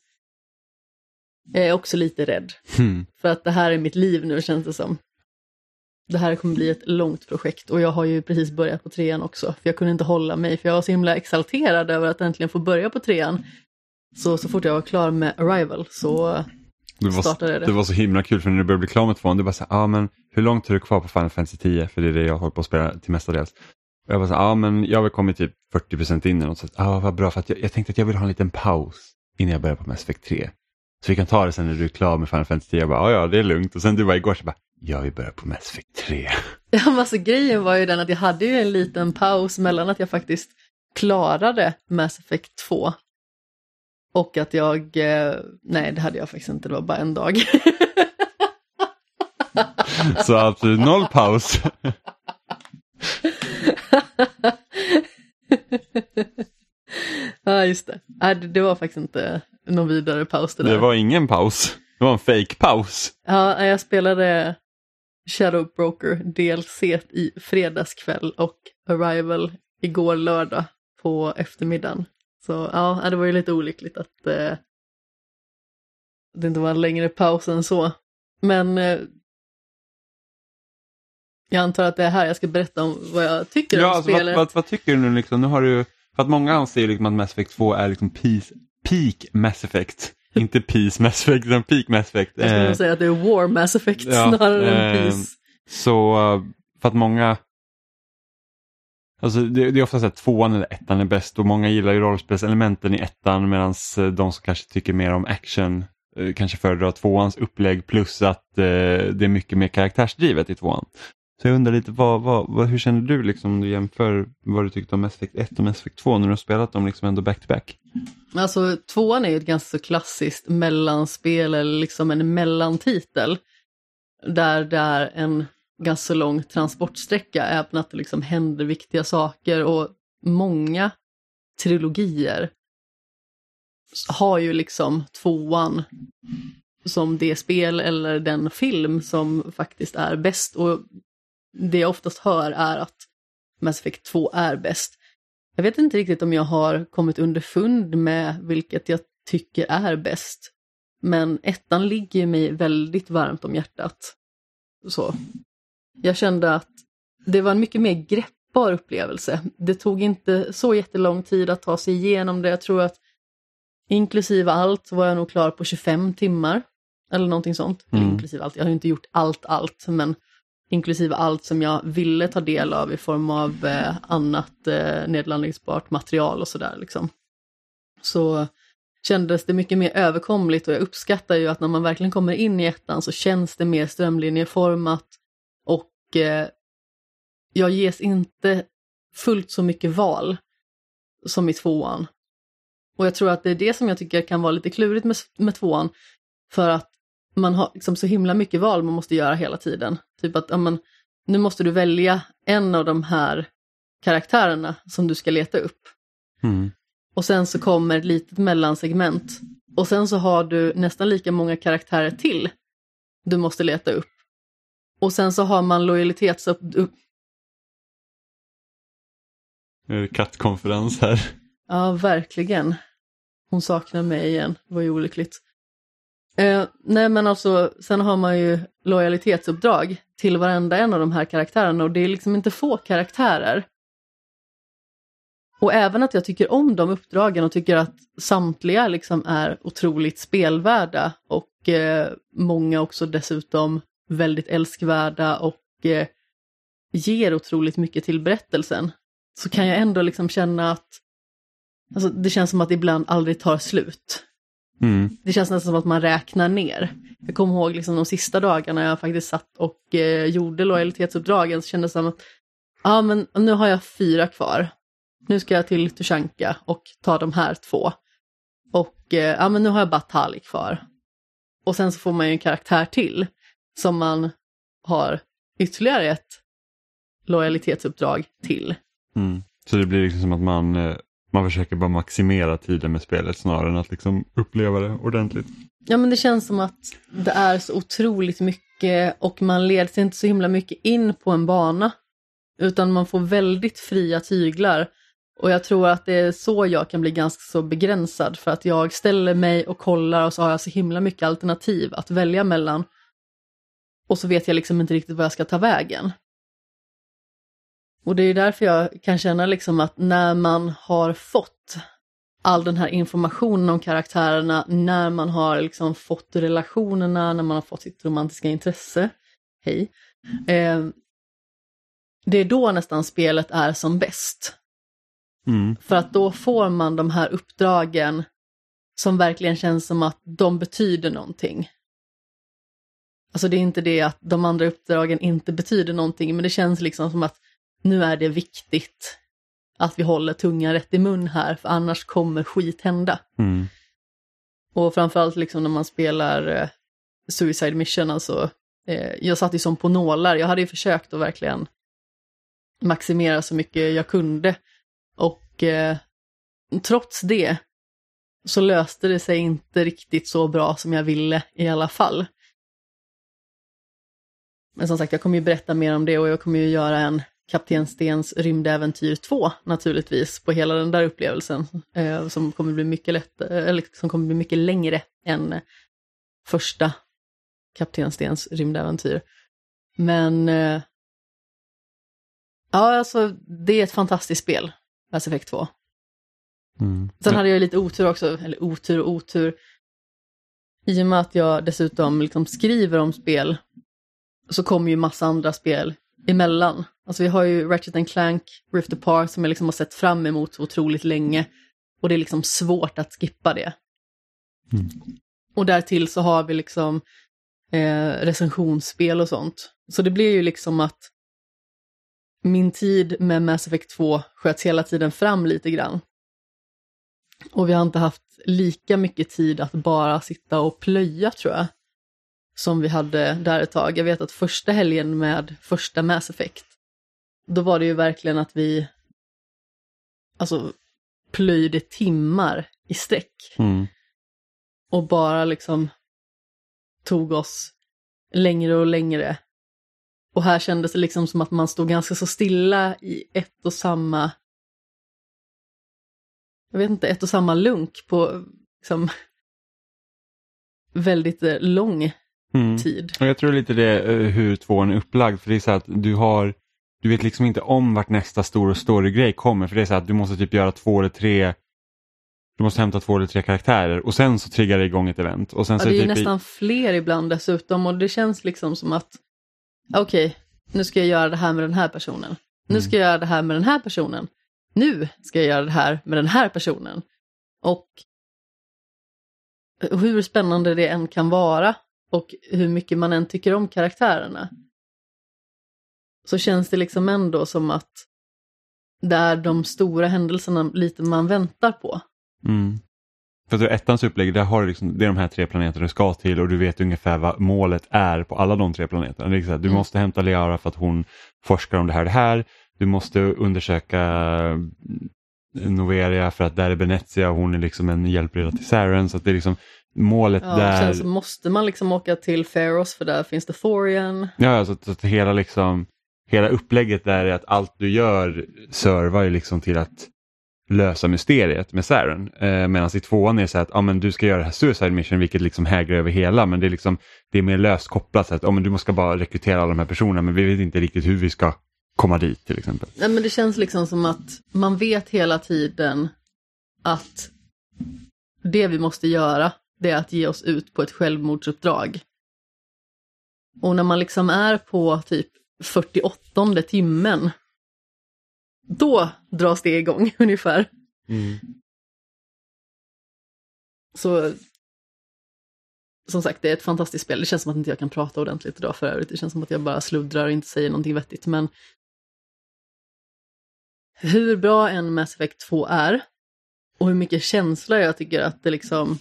Speaker 2: Jag är också lite rädd.
Speaker 1: Mm.
Speaker 2: För att det här är mitt liv nu känns det som. Det här kommer bli ett långt projekt och jag har ju precis börjat på trean också. För jag kunde inte hålla mig för jag var så himla exalterad över att äntligen få börja på trean. Så, så fort jag var klar med Arrival så
Speaker 1: Det, var,
Speaker 2: startade det.
Speaker 1: det var så himla kul för när du började bli klar med tvåan, du bara så här, ah, men hur långt har du kvar på Final Fantasy 10? För det är det jag håller på att spela till mestadels. Och jag bara så här, ah, men jag har väl kommit typ 40% in eller något. Så att, ah, vad bra, för att jag, jag tänkte att jag vill ha en liten paus innan jag börjar på Mass Effect 3. Så vi kan ta det sen när du är klar med Final Fantasy 10. Jag bara, ah, ja det är lugnt. Och sen du var igår så bara, jag vill börja på Mass Effect 3.
Speaker 2: Ja, men alltså grejen var ju den att jag hade ju en liten paus mellan att jag faktiskt klarade Mass Effect 2 och att jag, eh, nej det hade jag faktiskt inte, det var bara en dag.
Speaker 1: Så absolut noll paus.
Speaker 2: ja, just det. Nej, det. Det var faktiskt inte någon vidare paus det där.
Speaker 1: Det var ingen paus. Det var en fake paus.
Speaker 2: Ja, jag spelade Shadow Broker DLC i fredagskväll och Arrival igår lördag på eftermiddagen. Så ja, det var ju lite olyckligt att eh, det inte var en längre paus än så. Men eh, jag antar att det är här jag ska berätta om vad jag tycker
Speaker 1: Ja,
Speaker 2: om
Speaker 1: alltså, vad,
Speaker 2: spelet.
Speaker 1: vad, vad tycker du nu liksom? Nu har du, för att många anser liksom att Mass Effect 2 är liksom peace, peak Mass Effect. Inte peace Mass Effect, utan peak Mass Effect.
Speaker 2: Jag skulle
Speaker 1: Eh,
Speaker 2: säga att det är War Mass Effect
Speaker 1: ja,
Speaker 2: snarare än
Speaker 1: eh,
Speaker 2: Peace.
Speaker 1: Så eh, för att många Alltså det, det är ofta så att tvåan eller ettan är bäst och många gillar ju rollspelselementen i ettan medan de som kanske tycker mer om action eh, kanske föredrar tvåans upplägg plus att eh, det är mycket mer karaktärsdrivet i tvåan. Så jag undrar lite, vad, vad, vad, hur känner du liksom om du jämför vad du tyckte om Mass Effect 1 och Mass Effect 2 när du har spelat dem liksom ändå back-to-back?
Speaker 2: Alltså tvåan är ju ett ganska så klassiskt mellanspel eller liksom en mellantitel. Där det är en ganska så lång transportsträcka, även att det liksom händer viktiga saker och många trilogier har ju liksom tvåan som det spel eller den film som faktiskt är bäst. Och det jag oftast hör är att Mass Effect 2 är bäst. Jag vet inte riktigt om jag har kommit underfund med vilket jag tycker är bäst. Men ettan ligger mig väldigt varmt om hjärtat. Så. Jag kände att det var en mycket mer greppbar upplevelse. Det tog inte så jättelång tid att ta sig igenom det. Jag tror att inklusive allt var jag nog klar på 25 timmar. Eller någonting sånt.
Speaker 1: Mm.
Speaker 2: inklusive allt, jag har ju inte gjort allt allt, men inklusive allt som jag ville ta del av i form av eh, annat eh, nedladdningsbart material och sådär liksom. Så kändes det mycket mer överkomligt och jag uppskattar ju att när man verkligen kommer in i ettan så känns det mer strömlinjeformat och eh, jag ges inte fullt så mycket val som i tvåan. Och jag tror att det är det som jag tycker kan vara lite klurigt med, med tvåan. För att man har liksom så himla mycket val man måste göra hela tiden. Typ att ja, men, nu måste du välja en av de här karaktärerna som du ska leta upp.
Speaker 1: Mm.
Speaker 2: Och sen så kommer ett litet mellansegment. Och sen så har du nästan lika många karaktärer till du måste leta upp. Och sen så har man lojalitets... Upp,
Speaker 1: Nu är det kattkonferens här.
Speaker 2: ja, verkligen. Hon saknar mig igen, det var ju olyckligt. Eh, nej men alltså, sen har man ju lojalitetsuppdrag till varenda en av de här karaktärerna och det är liksom inte få karaktärer. Och även att jag tycker om de uppdragen och tycker att samtliga liksom är otroligt spelvärda och eh, många också dessutom väldigt älskvärda och eh, ger otroligt mycket till berättelsen. Så kan jag ändå liksom känna att alltså, det känns som att det ibland aldrig tar slut.
Speaker 1: Mm.
Speaker 2: Det känns nästan som att man räknar ner. Jag kommer ihåg liksom de sista dagarna jag faktiskt satt och eh, gjorde lojalitetsuppdragen så kändes det som att ja men nu har jag fyra kvar. Nu ska jag till Tushanka och ta de här två. Och eh, ja men nu har jag bara Tali kvar. Och sen så får man ju en karaktär till som man har ytterligare ett lojalitetsuppdrag till.
Speaker 1: Mm. Så det blir liksom som att man, eh, man försöker bara maximera tiden med spelet snarare än att liksom uppleva det ordentligt.
Speaker 2: Ja men det känns som att det är så otroligt mycket och man leds inte så himla mycket in på en bana. Utan man får väldigt fria tyglar. Och jag tror att det är så jag kan bli ganska så begränsad för att jag ställer mig och kollar och så har jag så himla mycket alternativ att välja mellan. Och så vet jag liksom inte riktigt vad jag ska ta vägen. Och det är därför jag kan känna liksom att när man har fått all den här informationen om karaktärerna, när man har liksom fått relationerna, när man har fått sitt romantiska intresse, hej, eh, det är då nästan spelet är som bäst.
Speaker 1: Mm.
Speaker 2: För att då får man de här uppdragen som verkligen känns som att de betyder någonting. Alltså det är inte det att de andra uppdragen inte betyder någonting, men det känns liksom som att nu är det viktigt att vi håller tungan rätt i mun här, för annars kommer skit hända.
Speaker 1: Mm.
Speaker 2: Och framförallt liksom när man spelar eh, Suicide Mission, alltså, eh, jag satt ju som på nålar, jag hade ju försökt att verkligen maximera så mycket jag kunde. Och eh, trots det så löste det sig inte riktigt så bra som jag ville i alla fall. Men som sagt, jag kommer ju berätta mer om det och jag kommer ju göra en Kapten Stens rymdäventyr 2 naturligtvis på hela den där upplevelsen eh, som kommer bli mycket lätt, eh, eller som kommer bli mycket längre än första Kapten Stens rymdäventyr. Men eh, ja, alltså det är ett fantastiskt spel, Mass Effect 2.
Speaker 1: Mm.
Speaker 2: Sen hade jag lite otur också, eller otur och otur. I och med att jag dessutom liksom skriver om spel så kommer ju massa andra spel emellan. Alltså vi har ju Ratchet and Clank, Rift Apart som jag liksom har sett fram emot så otroligt länge. Och det är liksom svårt att skippa det.
Speaker 1: Mm.
Speaker 2: Och därtill så har vi liksom eh, recensionsspel och sånt. Så det blir ju liksom att min tid med Mass Effect 2 sköts hela tiden fram lite grann. Och vi har inte haft lika mycket tid att bara sitta och plöja tror jag. Som vi hade där ett tag. Jag vet att första helgen med första Mass Effect, då var det ju verkligen att vi alltså plöjde timmar i sträck.
Speaker 1: Mm.
Speaker 2: Och bara liksom tog oss längre och längre. Och här kändes det liksom som att man stod ganska så stilla i ett och samma jag vet inte, ett och samma lunk på liksom, väldigt eh, lång
Speaker 1: Mm.
Speaker 2: tid.
Speaker 1: Och jag tror lite det eh, hur tvåan är upplagd. För det är så att du har, du vet liksom inte om vart nästa stora story-grej kommer. För det är så att du måste typ göra två eller tre, du måste hämta två eller tre karaktärer och sen så triggar det igång ett event. Och sen
Speaker 2: Ja,
Speaker 1: så
Speaker 2: det är ju
Speaker 1: typ i-
Speaker 2: nästan fler ibland dessutom och det känns liksom som att okej, nu ska jag göra det här med den här personen. Nu ska jag göra det här med den här personen. Nu ska jag göra det här med den här personen. Och hur spännande det än kan vara och hur mycket man än tycker om karaktärerna så känns det liksom ändå som att det är de stora händelserna lite man väntar på.
Speaker 1: Mm. För att du, ettans upplägg, där har du liksom, det är de här tre planeterna du ska till och du vet ungefär vad målet är på alla de tre planeterna. Det är här, du
Speaker 2: Mm.
Speaker 1: måste hämta Liara för att hon forskar om det här och det här. Du måste undersöka mm, Noveria för att där är Venezia och hon är liksom en hjälpreda till Saren. Så det är liksom målet
Speaker 2: Ja,
Speaker 1: där.
Speaker 2: Sen så måste man liksom åka till Pharos för där finns det Thorian.
Speaker 1: Ja, så så att hela, liksom, hela upplägget där är att allt du gör servar ju liksom till att lösa mysteriet med Saren. Eh, Medan i tvåan är det så att ah, men du ska göra det här Suicide Mission vilket liksom hägrar över hela men det är, liksom, det är mer löst kopplat. Så att, ah, men du ska bara rekrytera alla de här personerna men vi vet inte riktigt hur vi ska komma dit till exempel.
Speaker 2: Nej, men det känns liksom som att man vet hela tiden att det vi måste göra det är att ge oss ut på ett självmordsuppdrag. Och när man liksom är på typ 48 timmen då dras det igång ungefär. Så som sagt, det är ett fantastiskt spel. Det känns som att inte jag kan prata ordentligt idag för övrigt. Det känns som att jag bara sluddrar och inte säger någonting vettigt. Men hur bra en Mass Effect 2 är och hur mycket känsla jag tycker att det liksom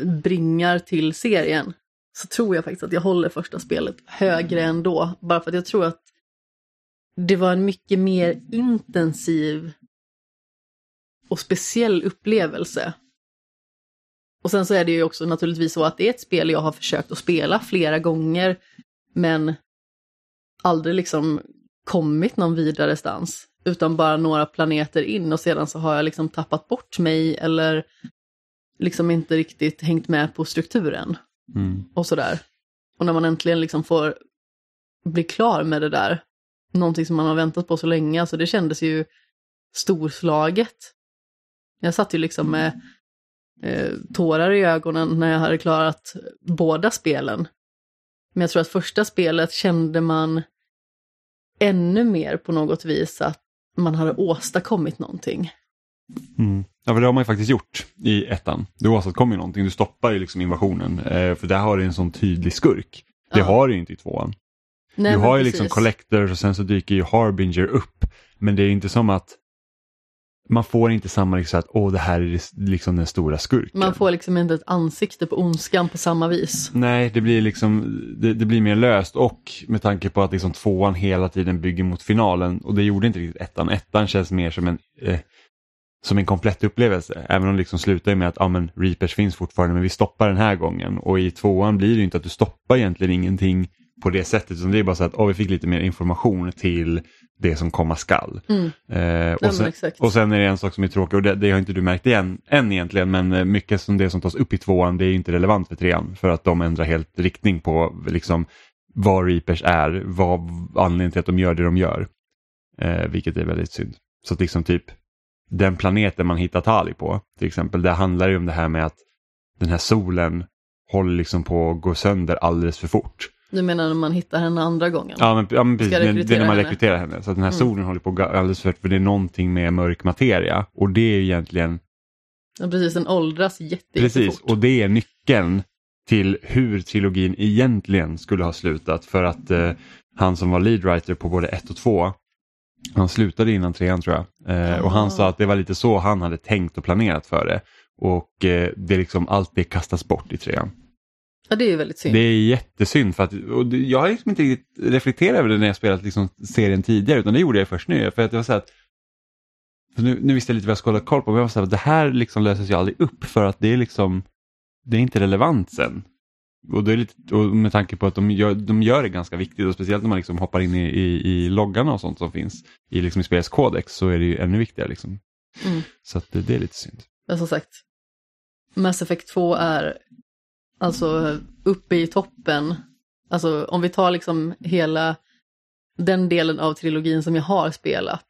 Speaker 2: bringar till serien så tror jag faktiskt att jag håller första spelet högre ändå. Bara för att jag tror att det var en mycket mer intensiv och speciell upplevelse. Och sen så är det ju också naturligtvis så att det är ett spel jag har försökt att spela flera gånger men aldrig liksom kommit någon vidare stans. Utan bara några planeter in och sedan så har jag liksom tappat bort mig eller liksom inte riktigt hängt med på strukturen
Speaker 1: Mm.
Speaker 2: och sådär. Och när man äntligen liksom får bli klar med det där, någonting som man har väntat på så länge, alltså det kändes ju storslaget. Jag satt ju liksom med eh, tårar i ögonen när jag hade klarat båda spelen. Men jag tror att första spelet kände man ännu mer på något vis att man hade åstadkommit någonting.
Speaker 1: Mm. Ja, för det har man ju faktiskt gjort i ettan. Du åstadkommer ju någonting, du stoppar ju liksom invasionen. Eh, för där har du en sån tydlig skurk. Det
Speaker 2: Ja.
Speaker 1: har du ju inte i tvåan.
Speaker 2: Nej,
Speaker 1: du har ju
Speaker 2: precis.
Speaker 1: liksom Collectors och sen så dyker ju Harbinger upp. Men det är inte som att man får inte samma liksom att åh det här är liksom den stora skurken.
Speaker 2: Man får liksom inte ett ansikte på ondskan på samma vis.
Speaker 1: Nej, det blir liksom det, det, blir mer löst och med tanke på att liksom tvåan hela tiden bygger mot finalen och det gjorde inte riktigt ettan. Ettan känns mer som en eh, som en komplett upplevelse. Även om det liksom slutar med att ja, men Reapers finns fortfarande men vi stoppar den här gången. Och i tvåan blir det inte att du stoppar egentligen ingenting på det sättet. Utan det är bara så att oh, vi fick lite mer information till det som komma skall.
Speaker 2: Mm.
Speaker 1: Eh, och, sen, och, sen, är det en sak som är tråkig och det, det har inte du märkt igen än egentligen men eh, mycket som det som tas upp i tvåan det är inte relevant för trean för att de ändrar helt riktning på liksom vad Reapers är, vad anledningen till att de gör det de gör. Eh, vilket är väldigt synd. Så att liksom typ den planeten man hittar Tali på till exempel, det handlar ju om det här med att den här solen håller liksom på att gå sönder alldeles för fort.
Speaker 2: Du menar när man hittar henne andra gången?
Speaker 1: Ja, men, ja, men precis. Det, är när man henne. rekryterar henne. Så att den här mm. solen håller på alldeles för för det är någonting med mörk materia. Och det är egentligen...
Speaker 2: Ja, precis, den åldras jättefort.
Speaker 1: Precis, och det är nyckeln till hur trilogin egentligen skulle ha slutat. För att eh, han som var lead writer på både ett och två, han slutade innan trean tror jag. Eh, och han sa att det var lite så han hade tänkt och planerat för det. Och eh, det liksom, allt det kastas bort i trean.
Speaker 2: Ja, det är ju väldigt synd.
Speaker 1: Det är jättesynd för att och jag har liksom inte riktigt reflekterat över det när jag spelat liksom serien tidigare utan det gjorde jag först nu. För att jag var så att, nu, nu visste jag lite vad jag skulle hålla koll på men jag var så att det här liksom löses ju aldrig upp för att det är liksom det är inte relevant sen. Och, det är lite, och med tanke på att de gör, de gör det ganska viktigt och speciellt när man liksom hoppar in i, i, i loggarna och sånt som finns i, liksom i spelets kodex så är det ju ännu viktigare. Liksom. Mm. Så att det, det, är lite synd.
Speaker 2: Men som sagt, Mass Effect 2 är Alltså uppe i toppen. Alltså om vi tar liksom hela den delen av trilogin som jag har spelat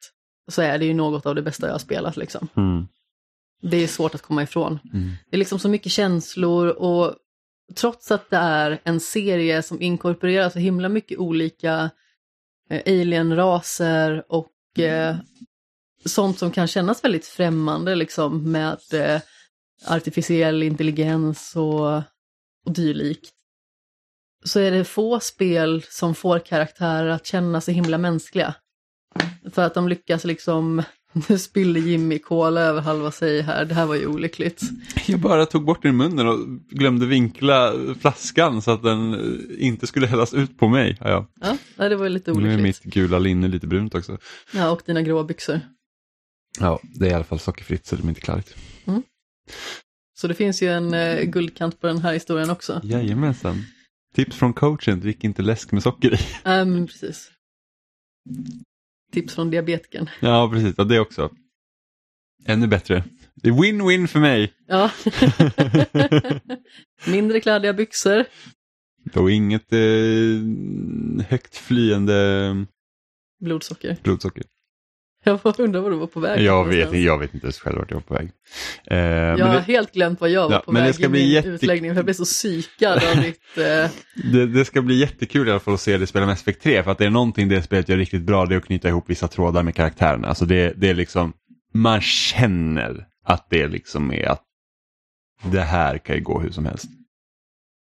Speaker 2: så är det ju något av det bästa jag har spelat liksom.
Speaker 1: Mm.
Speaker 2: Det är svårt att komma ifrån.
Speaker 1: Mm.
Speaker 2: Det är liksom så mycket känslor och trots att det är en serie som inkorporerar så himla mycket olika eh, alien-raser och eh, sånt som kan kännas väldigt främmande liksom med eh, artificiell intelligens och och dylikt. Så är det få spel som får karaktärer att känna sig himla mänskliga. För att de lyckas liksom, nu spillde Jimmy kola över halva sig här, det här var ju olyckligt.
Speaker 1: Jag bara tog bort den i munnen och glömde vinkla flaskan så att den inte skulle hällas ut på mig.
Speaker 2: Ja, ja det var ju lite olyckligt.
Speaker 1: Nu är mitt gula linne lite brunt också.
Speaker 2: Ja, och dina gråa byxor.
Speaker 1: Ja, det är i alla fall sockerfritt så det är inte klarigt.
Speaker 2: Mm. Så det finns ju en eh, guldkant på den här historien också.
Speaker 1: Jajamensan. Tips från coachen, drick inte läsk med socker i.
Speaker 2: Ja, um, precis. Tips från diabetikern.
Speaker 1: Ja, precis. Ja, det också. Ännu bättre. Det är win-win för mig.
Speaker 2: Ja. Mindre kladdiga byxor.
Speaker 1: Och inget eh, högt flyende
Speaker 2: blodsocker.
Speaker 1: blodsocker.
Speaker 2: Jag undrar var du var på väg.
Speaker 1: Jag vet, jag vet inte ens själv vart jag var på väg.
Speaker 2: Eh, jag har det, helt glömt vad jag var ja, på väg i min jätte... utläggning för jag blev så psykad av ditt... Eh...
Speaker 1: Det, det, ska bli jättekul i alla fall att se dig spela Mass Effect 3 för att det är någonting det spelet gör riktigt bra det är att knyta ihop vissa trådar med karaktärerna. Alltså det, det är liksom, man känner att det liksom är att det här kan ju gå hur som helst.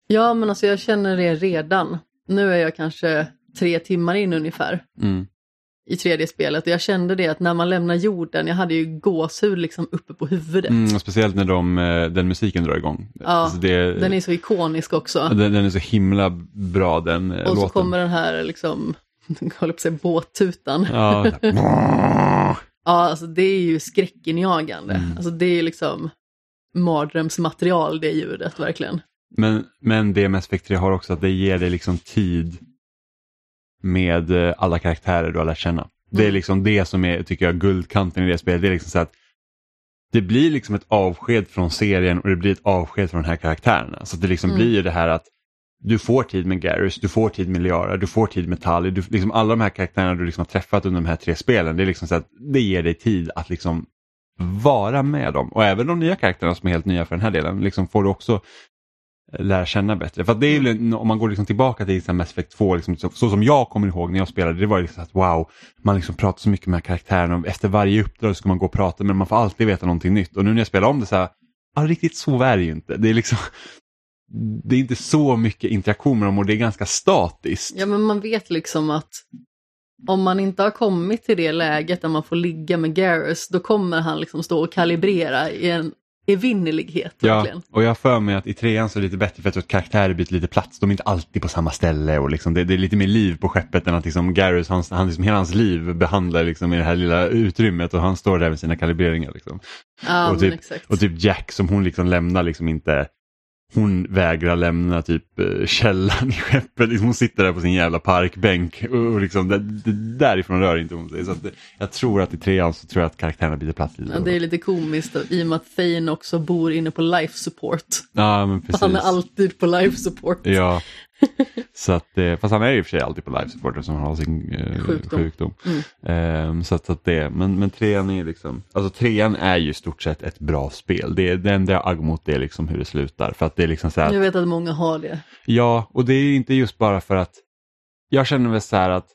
Speaker 2: Ja men alltså jag känner det redan. Nu är jag kanske tre timmar in ungefär.
Speaker 1: Mm
Speaker 2: i tredje spelet och jag kände det att när man lämnar jorden, jag hade ju gåshud liksom uppe på huvudet.
Speaker 1: Mm, speciellt när de, eh, den musiken drar igång.
Speaker 2: Ja, alltså det, den är så ikonisk också.
Speaker 1: Den, den är så himla bra den
Speaker 2: eh,
Speaker 1: Och låten.
Speaker 2: så kommer den här liksom, jag håller på att säga båttutan.
Speaker 1: Ja,
Speaker 2: ja alltså det är ju skräckinjagande. Mm. Alltså det är liksom mardrömsmaterial det ljudet verkligen.
Speaker 1: Men, men det med Spectre har också att det ger dig liksom tid med eh, alla karaktärer du har lärt känna. Det är mm. liksom det som är, tycker jag, guldkanten i det spelet. Det är liksom så att det blir liksom ett avsked från serien och det blir ett avsked från de här karaktärerna. Så det liksom mm. blir det här att du får tid med Garrus, du får tid med Liara, du får tid med Tali. Du, liksom alla de här karaktärerna du liksom har träffat under de här tre spelen, det är liksom så att det ger dig tid att liksom vara med dem. Och även de nya karaktärerna som är helt nya för den här delen, liksom får du också lära känna bättre. För det är ju, om man går liksom tillbaka till Mass Effect 2, liksom, så, så, som jag kommer ihåg när jag spelade, det var liksom att wow, man liksom pratar så mycket med karaktärerna och efter varje uppdrag ska man gå och prata men man får alltid veta någonting nytt. Och nu när jag spelar om det så här, ja, riktigt så är det ju inte. Det är liksom det är inte så mycket interaktion med dem och det är ganska statiskt.
Speaker 2: Ja men man vet liksom att om man inte har kommit till det läget där man får ligga med Garrus, då kommer han liksom stå och kalibrera i en evinnerlighet.
Speaker 1: Ja,
Speaker 2: verkligen.
Speaker 1: och jag har för mig att i trean så är det lite bättre för att karaktärer byter lite plats. De är inte alltid på samma ställe och liksom det, det är lite mer liv på skeppet än att liksom Garrus, han, han liksom, hela hans liv behandlar liksom i det här lilla utrymmet och han står där med sina kalibreringar. Liksom.
Speaker 2: Ja,
Speaker 1: och, typ, och typ Jack som hon liksom lämnar liksom inte hon vägrar lämna typ eh, källan i skeppet. Liksom hon sitter där på sin jävla parkbänk och liksom, det, det, därifrån rör inte hon sig. Så det, jag tror att i trean så tror jag att karaktärerna byter plats lite.
Speaker 2: Ja, det är lite komiskt i och med att Thane också bor inne på life support.
Speaker 1: Ja, men precis.
Speaker 2: Han är alltid på life support.
Speaker 1: Ja, så att, eh, fast han är i och för sig alltid på life support han har sin eh,
Speaker 2: Sjukdom.
Speaker 1: sjukdom.
Speaker 2: Mm.
Speaker 1: Ehm, så att, att det, men, men trean är liksom, alltså trean är ju stort sett ett bra spel. Det, det enda jag agg mot det är liksom hur det slutar. För att det är liksom så här,
Speaker 2: Jag vet att många har det.
Speaker 1: ja, och det är inte just bara för att, jag känner väl så här att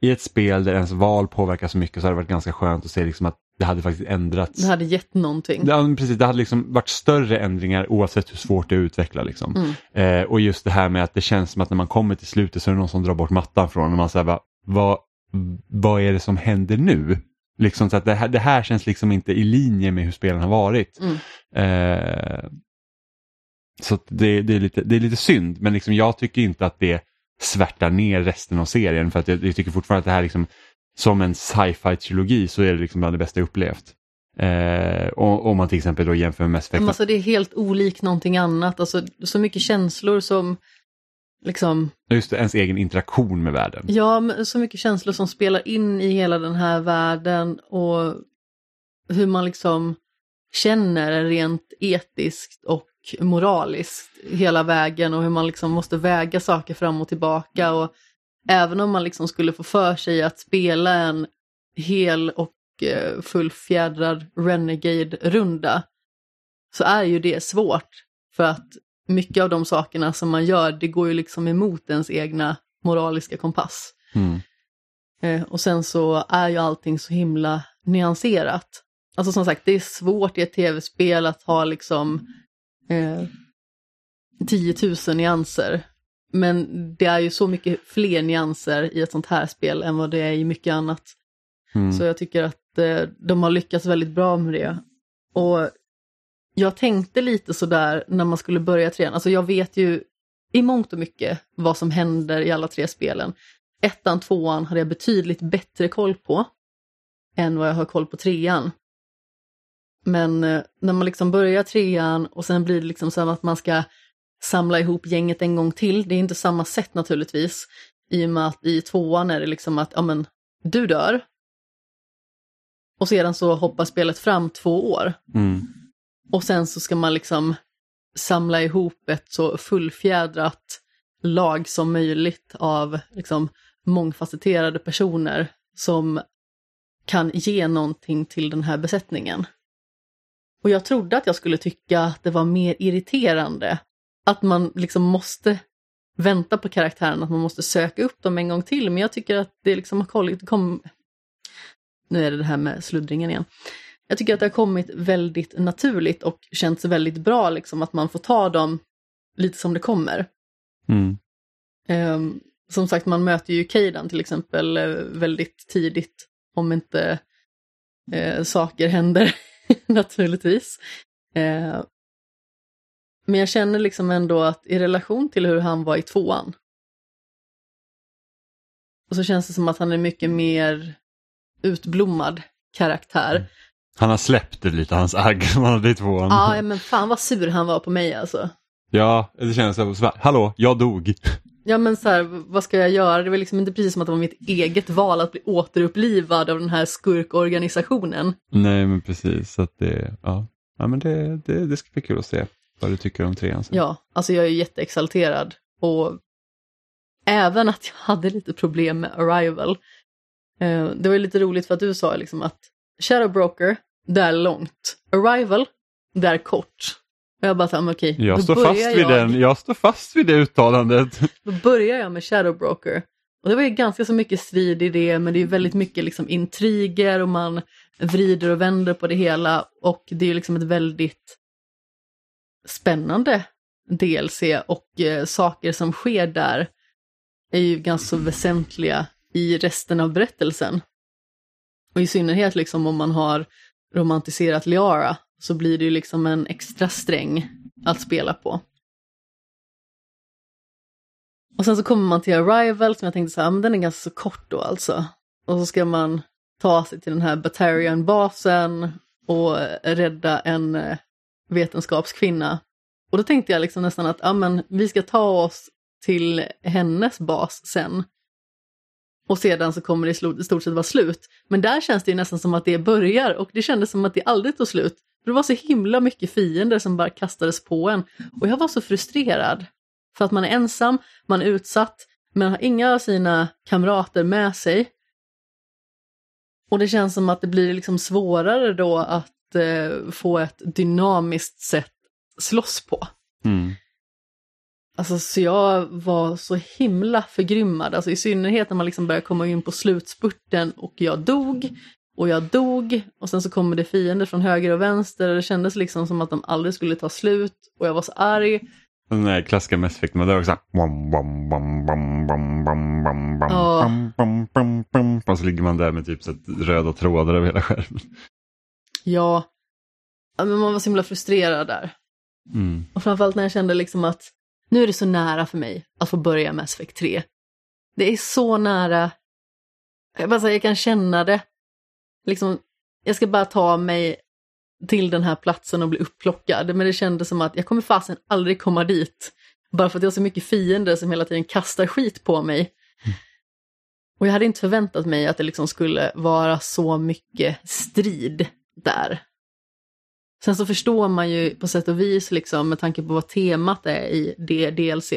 Speaker 1: i ett spel där ens val påverkar så mycket så hade det varit ganska skönt att se liksom att det hade faktiskt ändrats.
Speaker 2: Det hade gett någonting.
Speaker 1: Ja, precis, det hade liksom varit större ändringar oavsett hur svårt det är att utveckla. Liksom.
Speaker 2: Mm.
Speaker 1: Eh, och just det här med att det känns som att när man kommer till slutet så är det någon som drar bort mattan från och man säger vad, vad, vad är det som händer nu? Liksom så att det här, det här känns liksom inte i linje med hur spelen har varit.
Speaker 2: Mm.
Speaker 1: Eh, så det, det, är lite, det är lite synd, men liksom jag tycker inte att det svärtar ner resten av serien för att jag, jag tycker fortfarande att det här liksom som en sci-fi trilogi så är det liksom bland det bästa jag upplevt. Eh, och, om man till exempel då jämför med Mass Effect.
Speaker 2: Alltså det är helt olikt någonting annat. Alltså så mycket känslor som liksom,
Speaker 1: Just det, ens egen interaktion med världen.
Speaker 2: ja men så mycket känslor som spelar in i hela den här världen och hur man liksom känner rent etiskt och moraliskt hela vägen och hur man liksom måste väga saker fram och tillbaka och även om man liksom skulle få för sig att spela en hel och eh, fullfjädrad Renegade-runda så är ju det svårt för att mycket av de sakerna som man gör det går ju liksom emot ens egna moraliska kompass.
Speaker 1: Mm.
Speaker 2: Eh, och sen så är ju allting så himla nyanserat. Alltså som sagt, det är svårt i ett tv-spel att ha liksom eh, 10 000 nyanser. Men det är ju så mycket fler nyanser i ett sånt här spel än vad det är i mycket annat.
Speaker 1: Mm.
Speaker 2: Så jag tycker att eh, de har lyckats väldigt bra med det. Och jag tänkte lite sådär när man skulle börja trean, alltså jag vet ju i mångt och mycket vad som händer i alla tre spelen. Ettan, tvåan hade jag betydligt bättre koll på än vad jag har koll på trean. Men eh, när man liksom börjar trean och sen blir det liksom som att man ska samla ihop gänget en gång till. Det är inte samma sätt naturligtvis. I och med att i tvåan är det liksom att, ja men, du dör. Och sedan så hoppar spelet fram två år.
Speaker 1: Mm.
Speaker 2: Och sen så ska man liksom samla ihop ett så fullfjädrat lag som möjligt av liksom mångfacetterade personer som kan ge någonting till den här besättningen. Och jag trodde att jag skulle tycka att det var mer irriterande att man liksom måste vänta på karaktären, att man måste söka upp dem en gång till. Men jag tycker att det liksom har kommit, kom... Nu är det det här med sluddringen igen. Jag tycker att det har kommit väldigt naturligt och känts väldigt bra liksom att man får ta dem lite som det kommer.
Speaker 1: Mm.
Speaker 2: Ehm, som sagt, man möter ju Keidan till exempel eh, väldigt tidigt, om inte eh, saker händer naturligtvis. Eh, men jag känner liksom ändå att i relation till hur han var i tvåan, och så känns det som att han är mycket mer utblommad karaktär.
Speaker 1: Han har släppt det lite, hans agg som han hade i tvåan.
Speaker 2: Ja, men fan vad sur han var på mig alltså.
Speaker 1: Ja, det känns som, så här, hallå, jag dog.
Speaker 2: Ja men så här, vad ska jag göra? Det var liksom inte precis som att det var mitt eget val att bli återupplivad av den här skurkorganisationen.
Speaker 1: Nej, men precis. Så att det, ja. Ja, men det, det, det ska bli kul att se vad du tycker om trean sen.
Speaker 2: Ja, alltså jag är jätteexalterad och även att jag hade lite problem med Arrival. Eh, det var ju lite roligt för att du sa liksom att Shadow Broker, det är långt. Arrival, det är kort. Och jag bara okej,
Speaker 1: Jag
Speaker 2: då
Speaker 1: står fast vid
Speaker 2: jag-
Speaker 1: den, jag står fast vid det uttalandet.
Speaker 2: Då börjar jag med Shadow Broker. Och det var ju ganska så mycket strid i det, men det är väldigt mycket liksom intriger och man vrider och vänder på det hela. Och det är ju liksom ett väldigt spännande DLC och eh, saker som sker där är ju ganska så väsentliga i resten av berättelsen. Och i synnerhet liksom om man har romantiserat Liara så blir det ju liksom en extra sträng att spela på. Och sen så kommer man till Arrival som jag tänkte så här, ah, men den är ganska så kort då alltså. Och så ska man ta sig till den här Batarian-basen och rädda en eh, vetenskapskvinna. Och då tänkte jag liksom nästan att ja, men vi ska ta oss till hennes bas sen. Och sedan så kommer det i stort sett vara slut. Men där känns det ju nästan som att det börjar och det kändes som att det aldrig tog slut. Det var så himla mycket fiender som bara kastades på en. Och jag var så frustrerad. För att man är ensam, man är utsatt, men har inga av sina kamrater med sig. Och det känns som att det blir liksom svårare då att eh, få ett dynamiskt sätt slåss på.
Speaker 1: Mm.
Speaker 2: Alltså så jag var så himla förgrymmad, alltså i synnerhet när man liksom börjar komma in på slutspurten och jag dog och jag dog och sen så kommer det fiender från höger och vänster och det kändes liksom som att de aldrig skulle ta slut och jag var så arg.
Speaker 1: Den där klassiska Mass effect men det också. Och så ligger man där med typ så röda trådar över hela skärmen.
Speaker 2: Ja, men man var så himla frustrerad där.
Speaker 1: Mm.
Speaker 2: Och framförallt när jag kände liksom att nu är det så nära för mig att få börja med Effect 3. Det är så nära. Jag, bara jag kan känna det. Liksom, jag ska bara ta mig till den här platsen och bli upplockad. Men det kändes som att jag kommer fasen aldrig komma dit. Bara för att jag har så mycket fiender som hela tiden kastar skit på mig. Och jag hade inte förväntat mig att det liksom skulle vara så mycket strid där. Sen så förstår man ju på sätt och vis, liksom, med tanke på vad temat är i det DLC,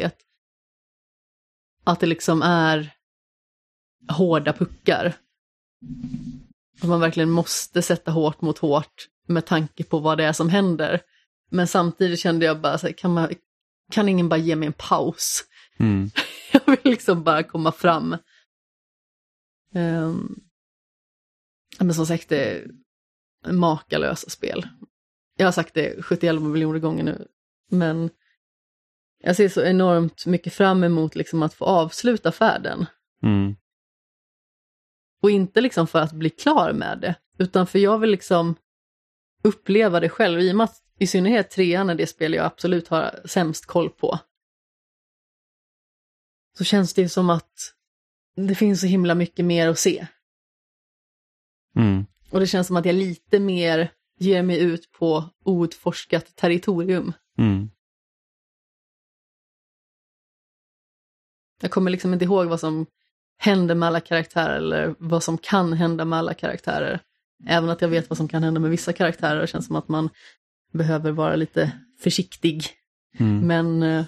Speaker 2: att det liksom är hårda puckar. Att man verkligen måste sätta hårt mot hårt med tanke på vad det är som händer. Men samtidigt kände jag bara, så här, kan, man, kan ingen bara ge mig en paus?
Speaker 1: Mm.
Speaker 2: Jag vill liksom bara komma fram. Um, men som sagt, det är makalösa spel. Jag har sagt det 71 miljoner gånger nu, men jag ser så enormt mycket fram emot liksom att få avsluta färden.
Speaker 1: Mm.
Speaker 2: Och inte liksom för att bli klar med det, utan för jag vill liksom uppleva det själv. I och med att i synnerhet trean är det spel jag absolut har sämst koll på. Så känns det som att det finns så himla mycket mer att se.
Speaker 1: Mm.
Speaker 2: Och det känns som att jag lite mer ger mig ut på outforskat territorium.
Speaker 1: Mm.
Speaker 2: Jag kommer liksom inte ihåg vad som händer med alla karaktärer eller vad som kan hända med alla karaktärer. Även att jag vet vad som kan hända med vissa karaktärer. Det känns som att man behöver vara lite försiktig.
Speaker 1: Mm.
Speaker 2: Men eh,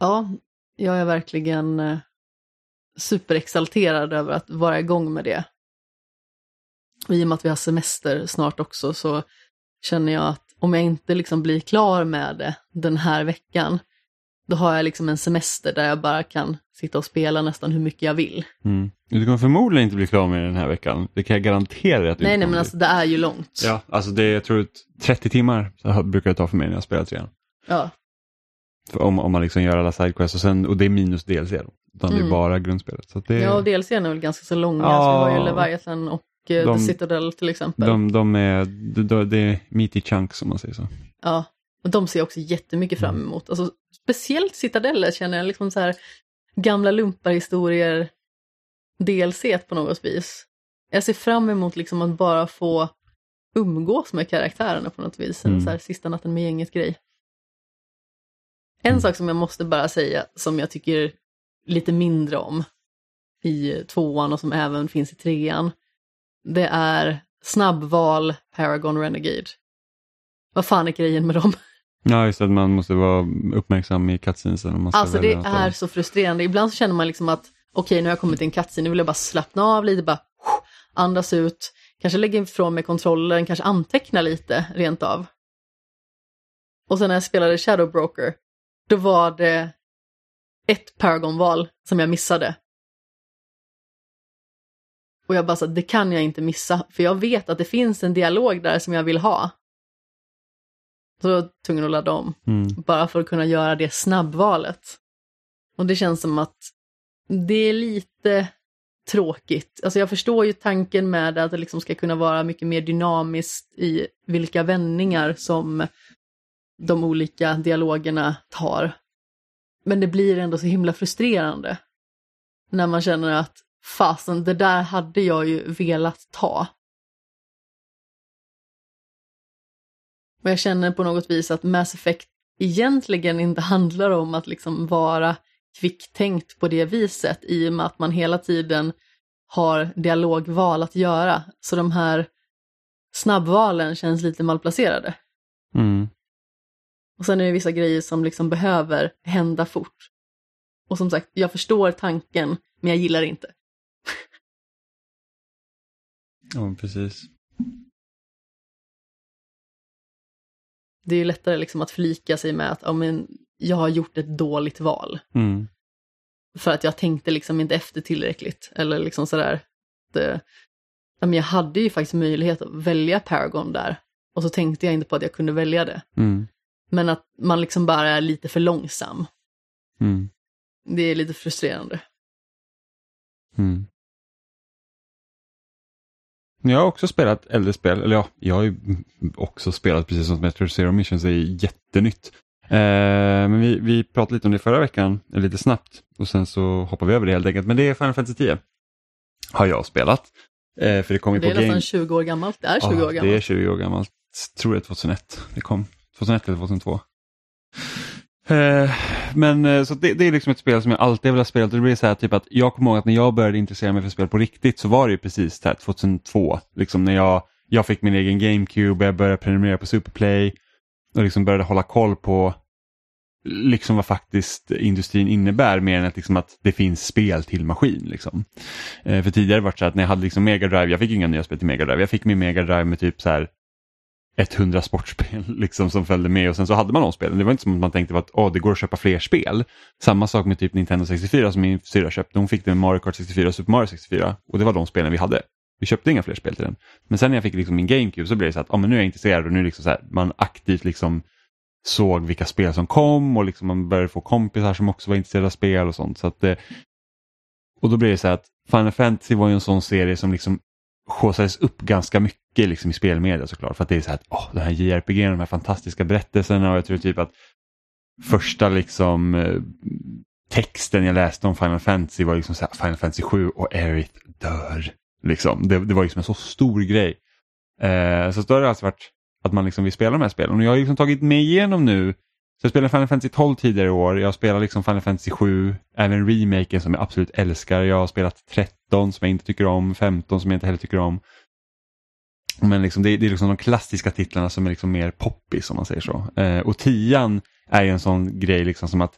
Speaker 2: ja, jag är verkligen eh, superexalterad över att vara igång med det. Och i och med att vi har semester snart också så känner jag att om jag inte liksom blir klar med det den här veckan, då har jag liksom en semester där jag bara kan sitta och spela nästan hur mycket jag vill.
Speaker 1: Mm. Du kommer förmodligen inte bli klar med den här veckan. Det kan jag garantera dig att du
Speaker 2: Nej, nej, men alltså det är ju långt.
Speaker 1: Ja, alltså det jag tror att 30 timmar så brukar det ta för mig när jag spelar trean.
Speaker 2: Ja.
Speaker 1: För Om, om man liksom gör alla sidequests och, sen, och det är minus DLC då. Utan det är
Speaker 2: Mm.
Speaker 1: bara grundspelet. Så det,
Speaker 2: Ja, och DLC är väl ganska så långa.
Speaker 1: Ja.
Speaker 2: Så vi har ju Leviathan och eh,
Speaker 1: De-
Speaker 2: The Citadel till exempel.
Speaker 1: de, de är, det, det är meaty chunks om man säger så.
Speaker 2: Ja, och de ser jag också jättemycket fram
Speaker 1: Mm.
Speaker 2: emot. Alltså, speciellt Citadeller känner jag, liksom så här gamla lumparhistorier DLC på något vis. Jag ser fram emot liksom att bara få umgås med karaktärerna på något vis.
Speaker 1: Mm.
Speaker 2: så här sista natten med gänget-grej. En
Speaker 1: Mm.
Speaker 2: sak som jag måste bara säga som jag tycker lite mindre om i tvåan och som även finns i trean. Det är snabbval Paragon Renegade. Vad fan är grejen med dem?
Speaker 1: Ja, just att man måste vara uppmärksam i cutscenesen. om man ska
Speaker 2: Alltså det är så frustrerande. Ibland så känner man liksom att okej, nu har jag kommit till en cutscene, nu vill jag bara slappna av lite, bara andas ut, kanske lägga ifrån mig kontrollen, kanske anteckna lite rent av. Och sen när jag spelade Shadow Broker, då var det ett Paragon-val som jag missade. Och jag bara så det kan jag inte missa, för jag vet att det finns en dialog där som jag vill ha. Så jag var tvungen att ladda om
Speaker 1: Mm.
Speaker 2: bara för att kunna göra det snabbvalet. Och det känns som att det är lite tråkigt. Alltså jag förstår ju tanken med att det liksom ska kunna vara mycket mer dynamiskt i vilka vändningar som de olika dialogerna tar. Men det blir ändå så himla frustrerande. När man känner att fasen, det där hade jag ju velat ta. Och jag känner på något vis att Mass Effect egentligen inte handlar om att liksom vara kvicktänkt på det viset i och med att man hela tiden har dialogval att göra. Så de här snabbvalen känns lite malplacerade.
Speaker 1: Mm.
Speaker 2: Och sen är det vissa grejer som liksom behöver hända fort. Och som sagt, jag förstår tanken, men jag gillar det inte.
Speaker 1: Ja, precis.
Speaker 2: Det är ju lättare liksom att flika sig med att ja, men, jag har gjort ett dåligt val.
Speaker 1: Mm.
Speaker 2: För att jag tänkte liksom inte efter tillräckligt. Eller liksom sådär. Det, ja, men jag hade ju faktiskt möjlighet att välja Paragon där. Och så tänkte jag inte på att jag kunde välja det.
Speaker 1: Mm.
Speaker 2: Men att man liksom bara är lite för långsam.
Speaker 1: Mm.
Speaker 2: Det är lite frustrerande.
Speaker 1: Mm. Jag har också spelat äldre spel, eller ja, jag har ju också spelat precis som Metro Zero Missions, det är jättenytt. Eh, men vi, vi pratade lite om det förra veckan, lite snabbt, och sen så hoppar vi över det helt enkelt. Men det är Final Fantasy 10. Har jag spelat. Eh, för det kom ju
Speaker 2: Det
Speaker 1: på
Speaker 2: är nästan
Speaker 1: Game...
Speaker 2: 20 år gammalt. Det är 20
Speaker 1: Ja,
Speaker 2: år
Speaker 1: Det är
Speaker 2: gammalt.
Speaker 1: 20 år gammalt. Tror jag 2001 det kom. 2001 eller 2002. Eh, men eh, så det, det är liksom ett spel som jag alltid har velat spela. Det blir så här typ att jag kommer ihåg att när jag började intressera mig för spel på riktigt så var det ju precis det här 2002. Liksom när jag, jag fick min egen GameCube jag började prenumerera på Superplay och liksom började hålla koll på liksom vad faktiskt industrin innebär mer än att, liksom att det finns spel till maskin. Liksom. Eh, för tidigare var det så att när jag hade liksom Mega Drive, jag fick ju inga nya spel till Mega Drive, jag fick min Mega Drive med typ så här 100 sportspel liksom som följde med och sen så hade man de spelen. Det var inte som att man tänkte att oh, det går att köpa fler spel. Samma sak med typ Nintendo 64 som min syrra köpte. Hon fick det med Mario Kart 64 och Super Mario 64 och det var de spelen vi hade. Vi köpte inga fler spel till den. Men sen när jag fick liksom min GameCube så blev det så att oh, men nu är jag intresserad och nu liksom så här, man aktivt liksom såg vilka spel som kom och liksom man började få kompisar som också var intresserade av spel och sånt. Så att, eh, och då blev det så här att Final Fantasy var ju en sån serie som liksom skjutsades upp ganska mycket liksom i spelmedia såklart. För att det är så här att åh, den här JRPG, de här fantastiska berättelserna och jag tror typ att första liksom eh, texten jag läste om Final Fantasy var liksom så här, Final Fantasy 7 och Aerith dör. Liksom. Det, det var liksom en så stor grej. Eh, så då har det alltså varit att man liksom vill spela de här spelen. Och jag har liksom tagit mig igenom nu så jag spelade Final Fantasy 12 tidigare i år, jag spelar liksom Final Fantasy 7, även remaken som jag absolut älskar. Jag har spelat 13 som jag inte tycker om, 15 som jag inte heller tycker om. Men liksom, det, är, det är liksom de klassiska titlarna som är liksom mer poppis om man säger så. Eh, och 10 är ju en sån grej liksom som att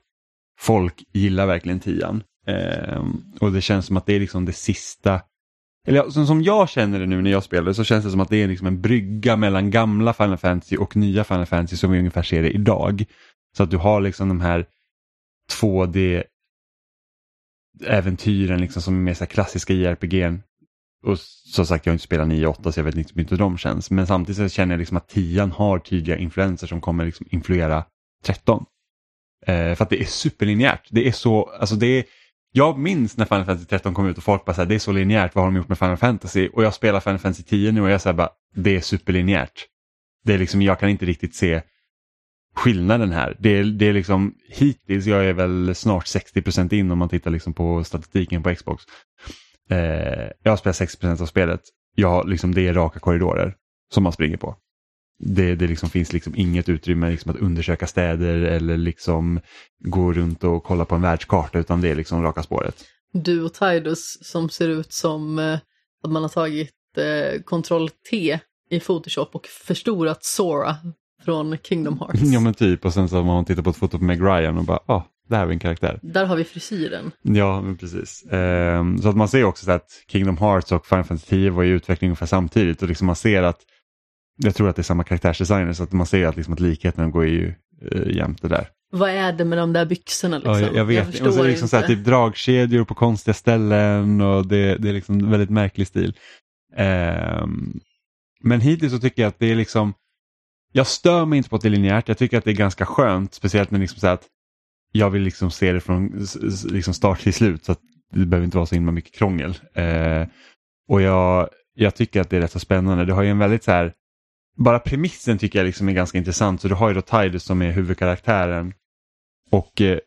Speaker 1: folk gillar verkligen 10 eh, Och det känns som att det är liksom det sista eller som, som jag känner det nu när jag spelar så känns det som att det är liksom en brygga mellan gamla Final Fantasy och nya Final Fantasy som vi ungefär ser det idag. Så att du har liksom de här 2D äventyren liksom som är mer så klassiska JRPG. Och som sagt jag har inte spelat 9 och 8 så jag vet liksom inte hur de känns. Men samtidigt så känner jag liksom att 10 har tydliga influenser som kommer liksom influera 13. Eh, för att det är superlinjärt. Det är så, alltså det är jag minns när Final Fantasy 13 kom ut och folk bara så här, det är så linjärt, vad har de gjort med Final Fantasy? Och jag spelar Final Fantasy 10 nu och jag säger bara, det är superlinjärt. Det är liksom, jag kan inte riktigt se skillnaden här. Det är, det är liksom, hittills, jag är väl snart 60% in om man tittar liksom på statistiken på Xbox. Eh, jag har spelat 60% av spelet. Jag har liksom, det är raka korridorer som man springer på. Det, det liksom finns liksom inget utrymme liksom att undersöka städer eller liksom gå runt och kolla på en världskarta utan det är liksom raka spåret.
Speaker 2: Du och Tidus som ser ut som eh, att man har tagit eh, Ctrl T i Photoshop och förstorat Sora från Kingdom Hearts.
Speaker 1: Ja men typ och sen så har man tittat på ett foto på Meg Ryan och bara, ah, det här är en karaktär.
Speaker 2: Där har vi frisyren.
Speaker 1: Ja, men precis. Ehm, så att man ser också så att Kingdom Hearts och Final Fantasy 10 var i utveckling ungefär samtidigt och liksom man ser att jag tror att det är samma karaktärsdesigner så att man ser att, liksom att likheten går ju uh, jämte där.
Speaker 2: Vad är det med de där byxorna liksom?
Speaker 1: Ja, jag, jag vet.
Speaker 2: Jag
Speaker 1: och så är det liksom så här, typ dragkedjor på konstiga ställen och det, det är liksom väldigt märklig stil. Ehm, men hittills så tycker jag att det är liksom, jag stör mig inte på att det är linjärt, jag tycker att det är ganska skönt, speciellt när liksom så att jag vill liksom se det från liksom start till slut. Så att det behöver inte vara så himla mycket krångel. Eh, och jag, jag tycker att det är rätt så spännande. Det har ju en väldigt så här, bara premissen tycker jag liksom är ganska intressant. Så du har ju då Tidus som är huvudkaraktären och eh,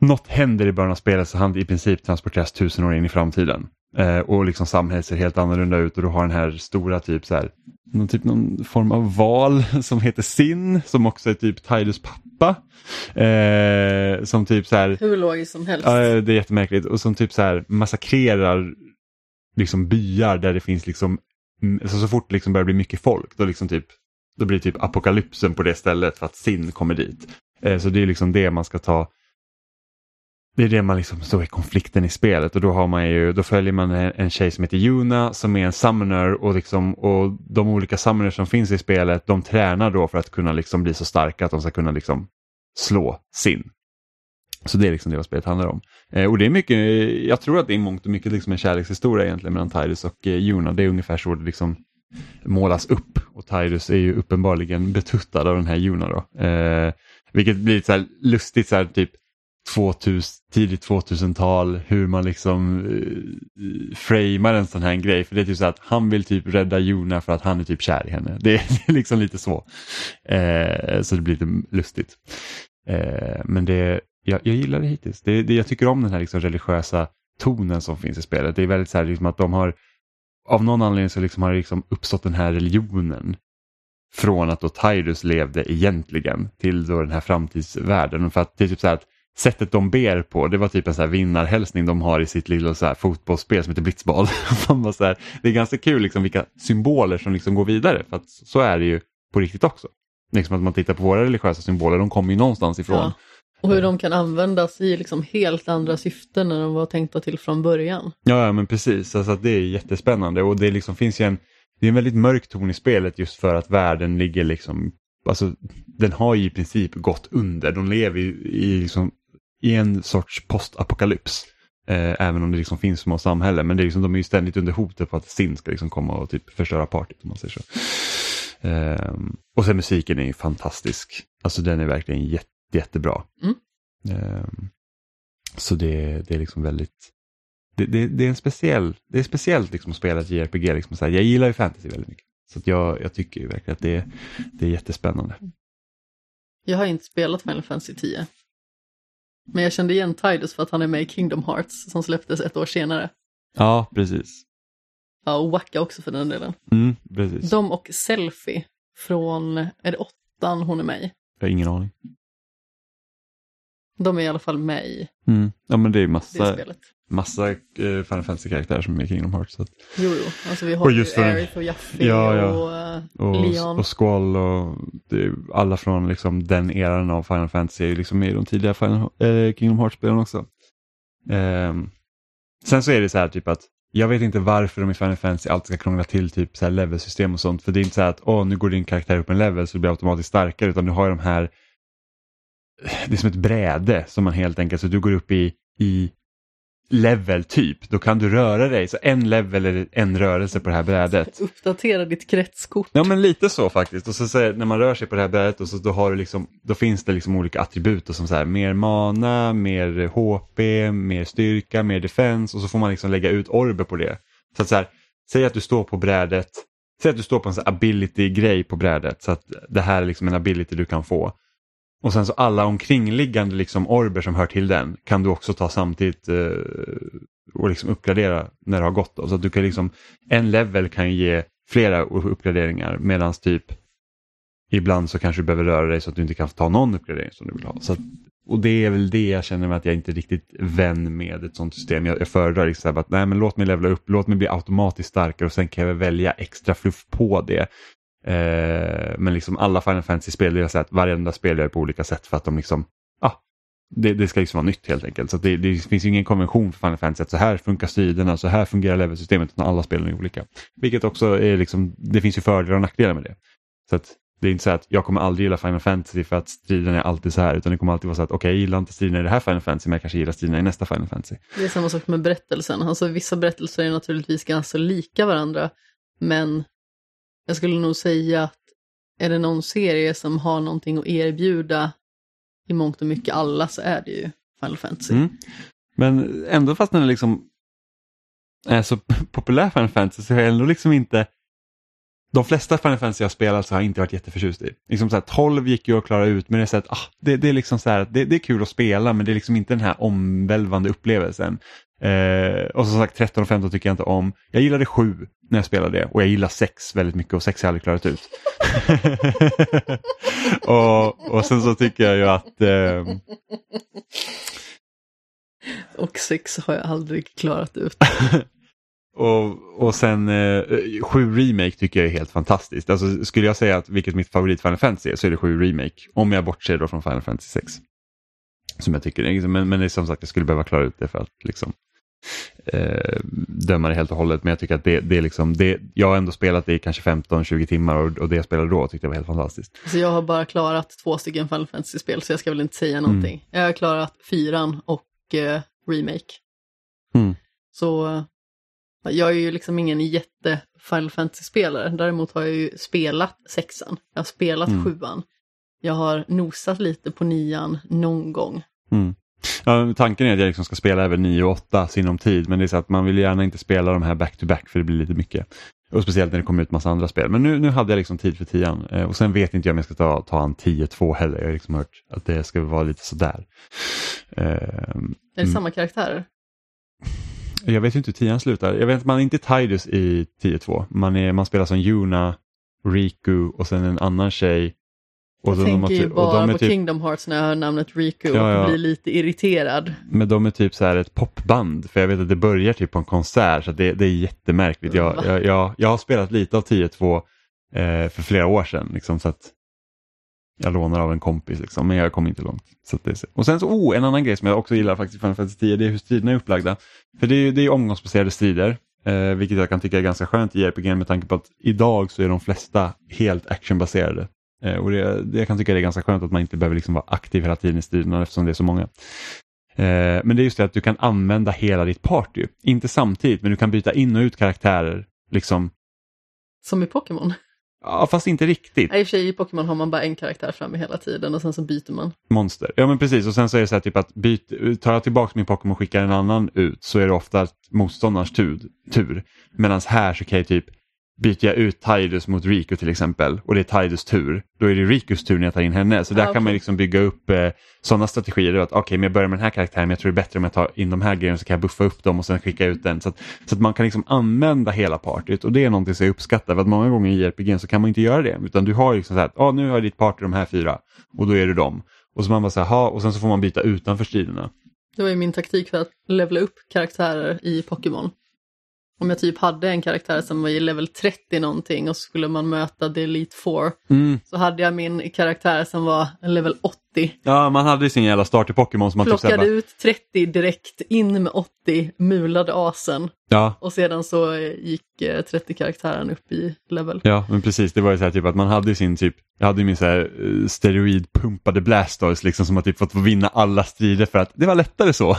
Speaker 1: något händer i början av spelet så han i princip transporteras tusen år in i framtiden. Eh, och liksom samhället ser helt annorlunda ut och du har den här stora typ så här, någon, typ någon form av val som heter Sin som också är typ Tidus pappa. Eh, som typ så här,
Speaker 2: Hur logiskt som helst.
Speaker 1: Ja, det är jättemärkligt och som typ så här massakrerar liksom byar där det finns liksom, alltså så fort det liksom börjar bli mycket folk då liksom typ, då blir typ apokalypsen på det stället för att Sin kommer dit. Eh, så det är liksom det man ska ta det är det man liksom så i konflikten i spelet och då har man ju, då följer man en, en tjej som heter Juna som är en summoner och, liksom, och de olika summoners som finns i spelet de tränar då för att kunna liksom bli så starka att de ska kunna liksom slå sin. Så det är liksom det vad spelet handlar om. Eh, och det är mycket, jag tror att det är mångt och mycket liksom en kärlekshistoria egentligen mellan Tyrus och eh, Juna. Det är ungefär så det liksom målas upp och Tyrus är ju uppenbarligen betuttad av den här Juna. då. Eh, vilket blir så här lustigt så här typ 2000, tidigt 2000-tal, hur man liksom eh, framar en sån här grej. För det är typ så att han vill typ rädda Jona för att han är typ kär i henne. Det är, det är liksom lite så. Eh, så det blir lite lustigt. Eh, men det, jag, jag gillar det hittills. Det, det, jag tycker om den här liksom religiösa tonen som finns i spelet. Det är väldigt så här liksom att de har, av någon anledning så liksom har det liksom uppstått den här religionen från att då Tyrus levde egentligen till då den här framtidsvärlden. För att det är typ så här att sättet de ber på, det var typ en så här vinnarhälsning de har i sitt lilla så här fotbollsspel som heter blitzball. så här, det är ganska kul liksom vilka symboler som liksom går vidare, för att så är det ju på riktigt också. Liksom att man tittar på våra religiösa symboler, de kommer ju någonstans ifrån. Ja.
Speaker 2: Och hur de kan användas i liksom helt andra syften än de var tänkta till från början.
Speaker 1: Ja, ja men precis, alltså det är jättespännande och det liksom finns ju en, det är en väldigt mörk ton i spelet just för att världen ligger liksom, alltså den har ju i princip gått under, de lever i, i liksom i en sorts postapokalyps. Eh, även om det liksom finns små samhällen. Men det är liksom, de är ju ständigt under hotet på att Sin ska liksom komma och typ förstöra partyt om man säger så. Eh, och sen musiken är ju fantastisk. Alltså den är verkligen jätte, jättebra. Mm. Eh, så det, det är liksom väldigt det, det, det, är en speciell, det är speciellt liksom att spela ett JRPG. Liksom så här. Jag gillar ju fantasy väldigt mycket. Så jag, jag tycker verkligen att det, det är jättespännande.
Speaker 2: Jag har inte spelat Final Fantasy 10. Men jag kände igen Tidus för att han är med i Kingdom Hearts som släpptes ett år senare.
Speaker 1: Ja, precis.
Speaker 2: Ja, och Wacka också för den delen.
Speaker 1: Mm, precis.
Speaker 2: De och Selfie från, är det åttan hon är med i?
Speaker 1: Jag har ingen aning.
Speaker 2: De är i alla fall med i
Speaker 1: mm. Ja men det är massa, det massa uh, Final Fantasy-karaktärer som är i Kingdom Hearts. Så att...
Speaker 2: Jo, jo, alltså vi har och just ju Aerith och Jaffe
Speaker 1: ja, ja.
Speaker 2: och, uh, och Leon.
Speaker 1: Och Squall och det, alla från liksom den eran av Final Fantasy är liksom med i de tidiga Final, äh, Kingdom Hearts-spelen också. Um, sen så är det så här typ att jag vet inte varför de i Final Fantasy alltid ska krångla till typ så här levelsystem och sånt. För det är inte så här att åh, nu går din karaktär upp en level så du blir automatiskt starkare. Utan du har ju de här, det är som ett bräde som man helt enkelt, så du går upp i, i level typ, då kan du röra dig. Så en level är en rörelse på det här brädet.
Speaker 2: Uppdatera ditt kretskort.
Speaker 1: Ja men lite så faktiskt. Och så, så när man rör sig på det här brädet och så då, har du liksom, då finns det liksom olika attribut och som så här, mer mana, mer HP, mer styrka, mer defense och så får man liksom lägga ut orber på det. Så att så här, säg att du står på brädet, säg att du står på en ability-grej på brädet så att det här är liksom en ability du kan få. Och sen så alla omkringliggande liksom orber som hör till den kan du också ta samtidigt eh, och liksom uppgradera när det har gått. Då. Så att du kan liksom, en level kan ge flera uppgraderingar medan typ ibland så kanske du behöver röra dig så att du inte kan ta någon uppgradering som du vill ha. Så att, och det är väl det jag känner med att jag inte är riktigt vän med ett sånt system. Jag, jag föredrar liksom att nej men låt mig levla upp, låt mig bli automatiskt starkare och sen kan jag välja extra fluff på det. Eh, men liksom alla Final Fantasy-spel, deras sätt, att varenda spel gör på olika sätt för att de liksom, ah, det, det ska liksom vara nytt helt enkelt. Så det, det, finns ingen konvention för Final Fantasy att så här funkar striderna, så här fungerar levelsystemet, utan alla spelen är olika. Vilket också är liksom, det finns ju fördelar och nackdelar med det. Så att det är inte så att jag kommer aldrig gilla Final Fantasy för att striden är alltid så här, utan det kommer alltid vara så att okej, okay, jag gillar inte striderna i det här Final Fantasy, men jag kanske gillar striderna i nästa Final Fantasy.
Speaker 2: Det är samma sak med berättelsen, alltså vissa berättelser är naturligtvis ganska lika varandra, men jag skulle nog säga att är det någon serie som har någonting att erbjuda i mångt och mycket alla så är det ju Final Fantasy. Mm.
Speaker 1: Men ändå fast den är liksom är så populär Final Fantasy så har jag ändå liksom inte de flesta Final Fantasy jag spelat så har jag inte varit jätteförtjust i. Liksom så här, 12 gick ju att klara ut men det är, så att, ah, det, det, är liksom så här, det, det, är kul att spela men det är liksom inte den här omvälvande upplevelsen. Eh, och som sagt 13 och 15 tycker jag inte om. Jag gillade 7 när jag spelade det och jag gillar 6 väldigt mycket och 6 har jag aldrig klarat ut. och, och sen så tycker jag ju att eh,
Speaker 2: Och 6 har jag aldrig klarat ut.
Speaker 1: Och, och sen eh, sju remake tycker jag är helt fantastiskt. Alltså, skulle jag säga att vilket mitt favorit Final Fantasy är så är det sju remake. Om jag bortser då från Final Fantasy 6. Som jag tycker, men, men det är som sagt jag skulle behöva klara ut det för att liksom eh, döma det helt och hållet. Men jag tycker att det, det är liksom, det, jag har ändå spelat det i kanske 15-20 timmar och, och det jag spelade då tyckte jag var helt fantastiskt.
Speaker 2: Så jag har bara klarat två stycken Final Fantasy-spel så jag ska väl inte säga någonting. Mm. Jag har klarat fyran och eh, remake.
Speaker 1: Mm.
Speaker 2: Så jag är ju liksom ingen jätte Final Fantasy-spelare, däremot har jag ju spelat sexan, jag har spelat mm. sjuan. Jag har nosat lite på nian någon gång.
Speaker 1: Mm. Ja, tanken är att jag liksom ska spela även 9 och 8 sinom tid men det är så att man vill gärna inte spela de här back-to-back -back för det blir lite mycket. Och speciellt när det kommer ut massa andra spel. Men nu, nu hade jag liksom tid för tian eh, och sen vet inte jag om jag ska ta, ta en 10-2 heller. Jag har liksom hört att det ska vara lite sådär.
Speaker 2: Eh, är det mm. samma karaktärer?
Speaker 1: Jag vet inte hur tian slutar. Jag vet att man är inte Tidus i 10-2. Man, man spelar som Yuna, Riku och sen en annan tjej.
Speaker 2: Och jag tänker ju bara på typ... Kingdom Hearts när jag hör namnet Riku ja, ja. och blir lite irriterad.
Speaker 1: Men de är typ så här ett popband för jag vet att det börjar typ på en konsert så det, det är jättemärkligt. Jag, jag, jag, jag har spelat lite av 10-2 eh, för flera år sedan. Liksom, så att jag lånar av en kompis liksom, men jag kom inte långt. Så det, och sen så, oh, en annan grej som jag också gillar faktiskt i Final Fantasy 10, det är hur striderna är upplagda. För det är, det är omgångsbaserade strider, eh, vilket jag kan tycka är ganska skönt i RPG med tanke på att idag så är de flesta helt actionbaserade. Eh, och det, det, jag kan tycka det är ganska skönt att man inte behöver liksom vara aktiv hela tiden i striderna eftersom det är så många. Eh, men det är just det att du kan använda hela ditt party, inte samtidigt men du kan byta in och ut karaktärer. liksom.
Speaker 2: Som i Pokémon?
Speaker 1: Ja, fast inte riktigt.
Speaker 2: I och för sig i Pokémon har man bara en karaktär framme hela tiden och sen så byter man.
Speaker 1: Monster. Ja men precis och sen så är det så här typ att byt, tar jag tillbaka min Pokémon och skickar en annan ut så är det ofta motståndarens tur. tur. Medan här så kan jag typ byter jag ut Tidus mot Riku till exempel och det är Tidus tur, då är det Rikus tur när jag tar in henne. Så där okay. kan man liksom bygga upp eh, sådana strategier. Okej, okay, men jag börjar med den här karaktären men jag tror det är bättre om jag tar in de här grejerna så kan jag buffa upp dem och sen skicka ut den. Så att, så att man kan liksom använda hela partyt och det är någonting som jag uppskattar. För att många gånger i JRPG så kan man inte göra det utan du har liksom så här, ah, nu har ditt party de här fyra och då är det dem. Och så man bara så här, och sen så får man byta utanför striderna.
Speaker 2: Det var ju min taktik för att levla upp karaktärer i Pokémon. Om jag typ hade en karaktär som var i level 30 någonting och så skulle man möta The Elite Four.
Speaker 1: Mm.
Speaker 2: Så hade jag min karaktär som var level 80.
Speaker 1: Ja, man hade sin jävla start i Pokémon
Speaker 2: typ Plockade typ ut 30 direkt, in med 80, mulade asen.
Speaker 1: Ja.
Speaker 2: Och sedan så gick 30 eh, karaktären upp i level.
Speaker 1: Ja, men precis. Det var ju så här typ att man hade sin typ, jag hade min så här eh, steroidpumpade Blastoise liksom som har typ fått vinna alla strider för att det var lättare så.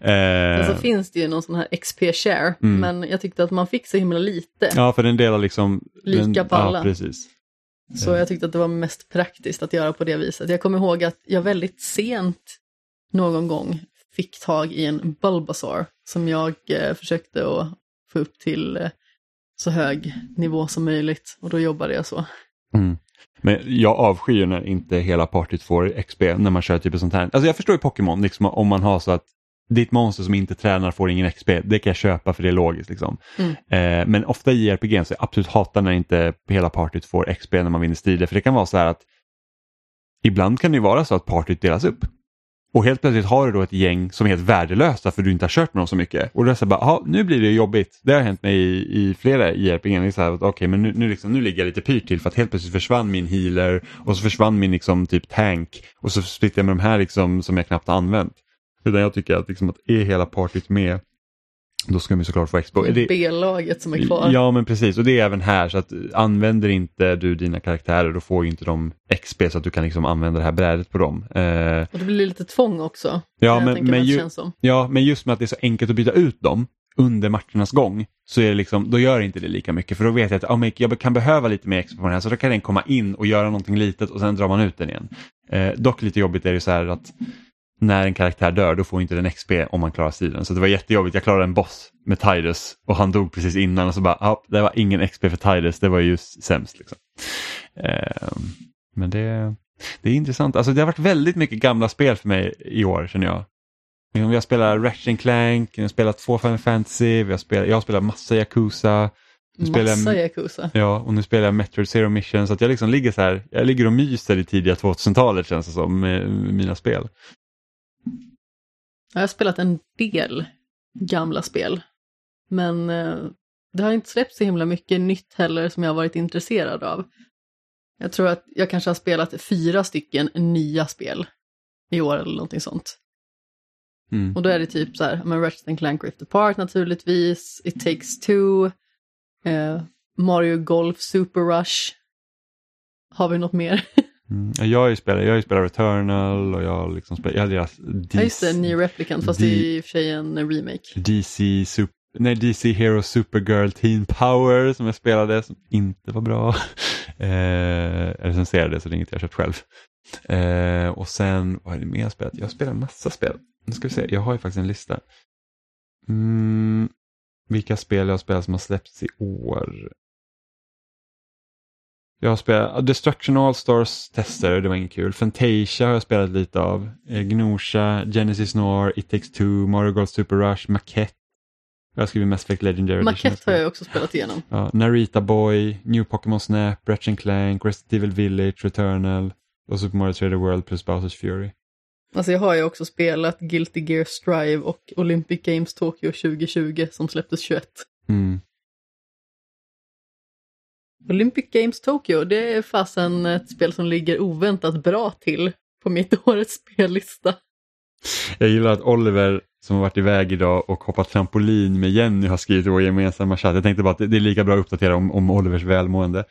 Speaker 2: Mm. Eh. så finns det ju någon sån här XP-share, mm. men jag tyckte att man fick så himla lite.
Speaker 1: Ja, för den delar liksom...
Speaker 2: Lika
Speaker 1: den,
Speaker 2: på alla.
Speaker 1: Ja, precis.
Speaker 2: Så jag tyckte att det var mest praktiskt att göra på det viset. Jag kommer ihåg att jag väldigt sent någon gång fick tag i en Bulbasaur som jag eh, försökte att få upp till eh, så hög nivå som möjligt och då jobbade jag så.
Speaker 1: Mm. Men jag avskyr när inte hela partyt får XP när man kör typ sånt här. Alltså jag förstår ju Pokémon, liksom, om man har så att ditt monster som inte tränar får ingen XP, det kan jag köpa för det är logiskt. Liksom.
Speaker 2: Mm.
Speaker 1: Eh, men ofta i RPG så jag absolut hatar när inte hela partyt får XP när man vinner strider. För det kan vara så här att ibland kan det vara så att partyt delas upp. Och helt plötsligt har du då ett gäng som är helt värdelösa för du inte har kört med dem så mycket. Och då är det så bara, nu blir det jobbigt. Det har hänt mig i, i flera JRPG. Okej, okay, men nu, nu, liksom, nu ligger jag lite pyrt till för att helt plötsligt försvann min healer och så försvann min liksom, typ tank och så splittar jag med de här liksom, som jag knappt har använt. Utan jag tycker att, liksom, att är hela partyt med då ska de såklart få expo.
Speaker 2: B-laget som är kvar.
Speaker 1: Ja men precis och det är även här så att använder inte du dina karaktärer då får ju inte de XP så att du kan liksom använda det här brädet på dem. Eh,
Speaker 2: och det blir lite tvång också.
Speaker 1: Ja men, men, ju, ja men just med att det är så enkelt att byta ut dem under matchernas gång så är det liksom, då gör inte det lika mycket för då vet jag att oh, jag kan behöva lite mer XP på den här så då kan den komma in och göra någonting litet och sen drar man ut den igen. Eh, dock lite jobbigt är det så här att när en karaktär dör då får inte den XP om man klarar striden. Så det var jättejobbigt. Jag klarade en boss med Tidus och han dog precis innan och så bara, ja, det var ingen XP för Tidus, det var ju sämst. Liksom. Eh, men det, det är intressant. Alltså det har varit väldigt mycket gamla spel för mig i år känner jag. Vi har spelat Ratchet Clank, vi har spelat två Final Fantasy, vi har spelat, jag har spelat massa Yakuza.
Speaker 2: Massa Yakuza.
Speaker 1: Ja, och nu spelar jag Metroid Zero Mission så att jag liksom ligger så här, jag ligger och myser i tidiga 2000-talet känns det som med mina spel.
Speaker 2: Jag har spelat en del gamla spel. Men eh, det har inte släppts så himla mycket nytt heller som jag har varit intresserad av. Jag tror att jag kanske har spelat fyra stycken nya spel i år eller någonting sånt. Mm. Och då är det typ så här, men Ratchet Clank Rift Apart naturligtvis, It takes two, eh, Mario Golf Super Rush. Har vi något mer?
Speaker 1: Mm. Jag har ju spelat, jag har spelat Returnal och jag har liksom spelat, jag hade deras
Speaker 2: DC, ja just det, New Replicant fast D det är i och för sig en remake.
Speaker 1: DC, super, nej, DC Hero Supergirl Teen Power som jag spelade som inte var bra. eh, recenserade så det är inget jag köpt själv. Eh, och sen, vad är det mer jag spelat? Jag har spelat massa spel. Nu ska vi se, jag har ju faktiskt en lista. Mm, vilka spel jag har spelat som har släppts i år. Jag har spelat Destruction All-Stars tester, det var inget kul. Fantasia har jag spelat lite av. Eh, Gnosha, Genesis Noir, It Takes Two, Mario Golf Super Rush, Maquette. Jag har skrivit Mass Effect Legendary
Speaker 2: Maquette har jag också spelat igenom.
Speaker 1: Ja, Narita Boy, New Pokémon Snap, Ratchet Clank, Resident Evil Village, Returnal och Super Mario 3D World plus Bowsers Fury.
Speaker 2: Alltså jag har ju också spelat Guilty Gear Strive och Olympic Games Tokyo 2020 som släpptes 21. Mm. Olympic Games Tokyo, det är fasen ett spel som ligger oväntat bra till på mitt årets spellista.
Speaker 1: Jag gillar att Oliver som har varit iväg idag och hoppat trampolin med Jenny har skrivit i vår gemensamma chatt. Jag tänkte bara att det är lika bra att uppdatera om, om Olivers välmående.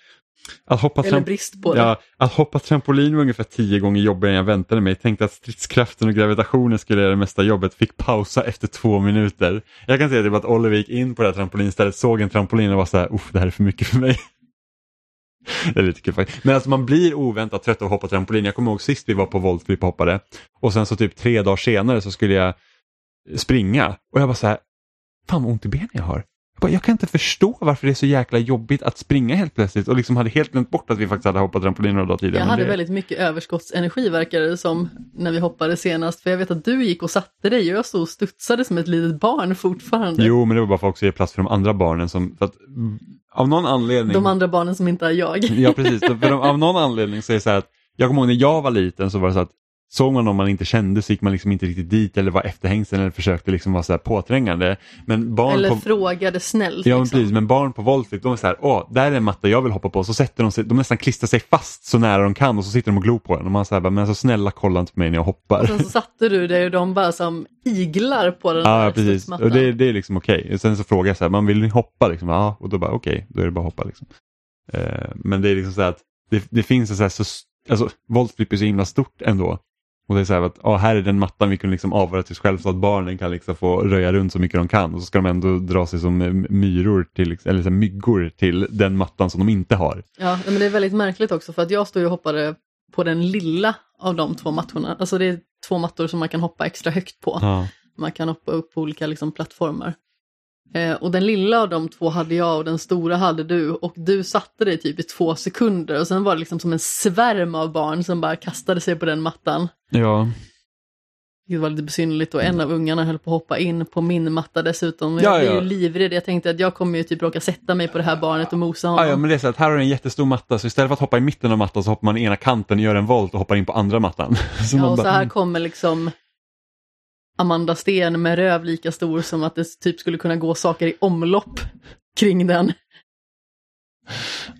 Speaker 1: Att hoppa,
Speaker 2: Eller brist på det.
Speaker 1: Ja, att hoppa trampolin var ungefär tio gånger jobbigare än jag väntade mig. Jag tänkte att stridskraften och gravitationen skulle göra det mesta jobbet. Fick pausa efter två minuter. Jag kan säga typ att Oliver gick in på det här trampolinstället, såg en trampolin och var så här, det här är för mycket för mig. det är lite kul faktiskt. Men alltså man blir oväntat trött av att hoppa trampolin. Jag kommer ihåg sist vi var på voltflip och hoppade. Och sen så typ tre dagar senare så skulle jag springa. Och jag var så här, fan vad ont i benen jag har. Jag, bara, jag kan inte förstå varför det är så jäkla jobbigt att springa helt plötsligt och liksom hade helt glömt bort att vi faktiskt hade hoppat trampolin några dagar tidigare.
Speaker 2: Jag hade
Speaker 1: det...
Speaker 2: väldigt mycket överskottsenergi verkar det som när vi hoppade senast. För jag vet att du gick och satte dig och jag stod och studsade som ett litet barn fortfarande.
Speaker 1: Jo, men det var bara för att också ge plats för de andra barnen som, att, av någon anledning.
Speaker 2: De andra barnen som inte är jag.
Speaker 1: ja, precis. De, av någon anledning så är det så här att, jag kommer ihåg när jag var liten så var det så att Såg man någon man inte kände så gick man liksom inte riktigt dit eller var efterhängsen eller försökte liksom vara så här påträngande. Men barn
Speaker 2: eller
Speaker 1: på...
Speaker 2: frågade snällt.
Speaker 1: Ja, liksom. precis, men barn på Voltflip de är så här, åh, där är en matta jag vill hoppa på. Så sätter de sig, de nästan klistrar sig fast så nära de kan och så sitter de och glor på en. Och man säger, men alltså snälla kolla inte på mig när jag hoppar.
Speaker 2: Och sen så satte du dig och de bara som iglar på den
Speaker 1: ja, där precis. Och det, det är liksom okej. Okay. Sen så frågar jag så här, man vill ni hoppa? Liksom, ja, och då bara okej, okay, då är det bara att hoppa. Liksom. Eh, men det är liksom så här att det, det finns så här, så, alltså Voltflip är så himla stort ändå. Och det är så här att ah, här är den mattan vi kan liksom avvara till oss själva så att barnen kan liksom få röja runt så mycket de kan och så ska de ändå dra sig som myror till, eller så myggor till den mattan som de inte har.
Speaker 2: Ja, men det är väldigt märkligt också för att jag stod och hoppade på den lilla av de två mattorna. Alltså det är två mattor som man kan hoppa extra högt på. Ja. Man kan hoppa upp på olika liksom, plattformar. Eh, och den lilla av de två hade jag och den stora hade du och du satte dig typ i två sekunder och sen var det liksom som en svärm av barn som bara kastade sig på den mattan.
Speaker 1: Ja.
Speaker 2: Det var lite besynnerligt och en av ungarna höll på att hoppa in på min matta dessutom. Jag ja, blev ju livrädd, jag tänkte att jag kommer ju typ råka sätta mig på det här barnet och mosa honom.
Speaker 1: Ja, ja men det är så att här har du en jättestor matta så istället för att hoppa i mitten av mattan så hoppar man i ena kanten, gör en volt och hoppar in på andra mattan.
Speaker 2: Så ja, och bara... så här kommer liksom Amanda Sten med röv lika stor som att det typ skulle kunna gå saker i omlopp kring den.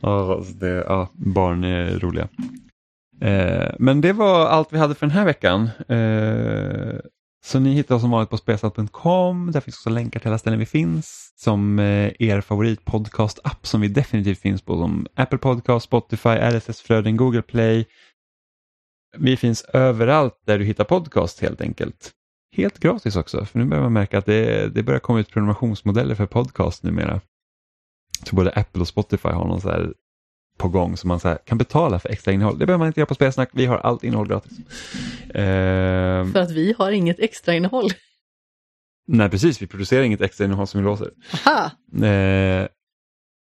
Speaker 1: Ja, alltså det, ja barn är roliga. Eh, men det var allt vi hade för den här veckan. Eh, så ni hittar oss som vanligt på spesat.com. Där finns också länkar till alla ställen vi finns. Som eh, er favoritpodcast-app som vi definitivt finns på. Som Apple Podcast, Spotify, RSS-flöden, Google Play. Vi finns överallt där du hittar podcast helt enkelt helt gratis också. För nu börjar man märka att det, det börjar komma ut prenumerationsmodeller för podcast numera. Tror både Apple och Spotify har någon så här på gång som man så kan betala för extra innehåll. Det behöver man inte göra på Spelsnack, vi har allt innehåll gratis. Eh,
Speaker 2: För att vi har inget extra innehåll.
Speaker 1: nej precis, vi producerar inget extra innehåll som vi låser.
Speaker 2: Aha!
Speaker 1: Eh,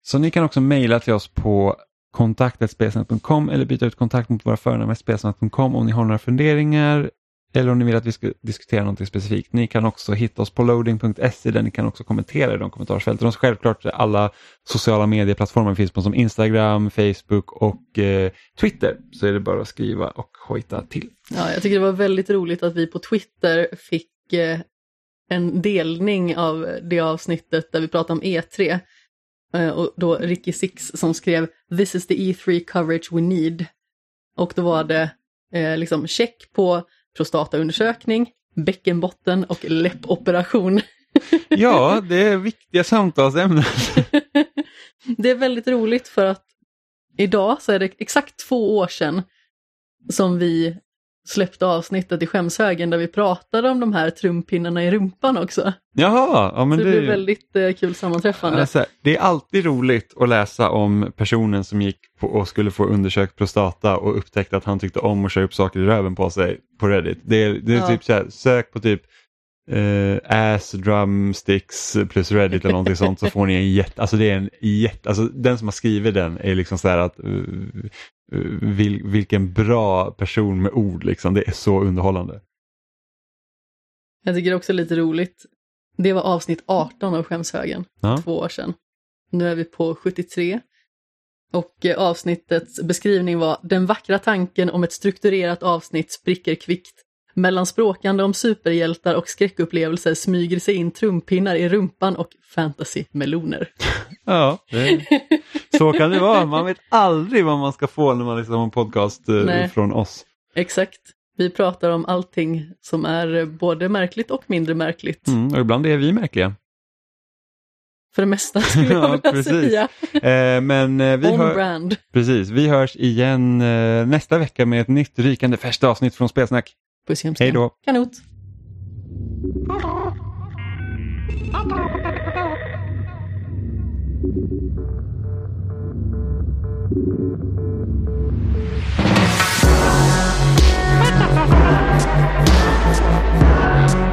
Speaker 1: så ni kan också mejla till oss på kontaktetspelsnack.com eller byta ut kontakt mot våra förnamn spelsnack.com om ni har några funderingar eller om ni vill att vi ska diskutera något specifikt. Ni kan också hitta oss på loading.se där ni kan också kommentera i de kommentarsfälten. Och självklart alla sociala medieplattformar finns på som Instagram, Facebook och eh, Twitter. Så är det bara att skriva och hojta till.
Speaker 2: Ja, jag tycker det var väldigt roligt att vi på Twitter fick eh, en delning av det avsnittet där vi pratade om E3. Eh, och då Ricky Six som skrev “This is the E3 coverage we need”. Och då var det eh, liksom check på prostataundersökning, bäckenbotten och läppoperation.
Speaker 1: Ja, det är viktiga samtalsämnen.
Speaker 2: det är väldigt roligt för att idag så är det exakt två år sedan som vi släppte avsnittet i skämshögen där vi pratade om de här trumpinnarna i rumpan också.
Speaker 1: Jaha, ja men
Speaker 2: så det
Speaker 1: det,
Speaker 2: blev väldigt eh, kul sammanträffande.
Speaker 1: Alltså, det är alltid roligt att läsa om personen som gick och skulle få undersökt prostata och upptäckte att han tyckte om att köra upp saker i röven på sig på Reddit. Det är, det är
Speaker 2: Ja.
Speaker 1: typ så här, sök på typ eh, ass drumsticks plus Reddit eller någonting sånt så får ni en jätte, alltså det är en jätte, alltså den som har skrivit den är liksom så här att uh, uh, vil, vilken bra person med ord liksom, det är så underhållande.
Speaker 2: Jag tycker också lite roligt. Det var avsnitt 18 av Skämshögen,
Speaker 1: Ja.
Speaker 2: två år sedan. Nu är vi på 73. Och eh, avsnittets beskrivning var Den vackra tanken om ett strukturerat avsnitt spricker kvickt. Mellan språkande om superhjältar och skräckupplevelser smyger sig in trumpinnar i rumpan och fantasymeloner.
Speaker 1: Ja, det, så kan det vara. Man vet aldrig vad man ska få när man lyssnar på en podcast eh,
Speaker 2: Nej.
Speaker 1: från oss.
Speaker 2: Exakt. Vi pratar om allting som är eh, både märkligt och mindre märkligt.
Speaker 1: Mm, och ibland är vi märkliga.
Speaker 2: För det mesta skulle jag
Speaker 1: Ja,
Speaker 2: vilja
Speaker 1: precis.
Speaker 2: säga.
Speaker 1: Eh, men eh, vi,
Speaker 2: On
Speaker 1: hör,
Speaker 2: brand.
Speaker 1: precis, vi hörs igen eh, nästa vecka med ett nytt rykande färskt avsnitt från Spelsnack.
Speaker 2: Puss i.
Speaker 1: Hej då.
Speaker 2: Kanot. What the?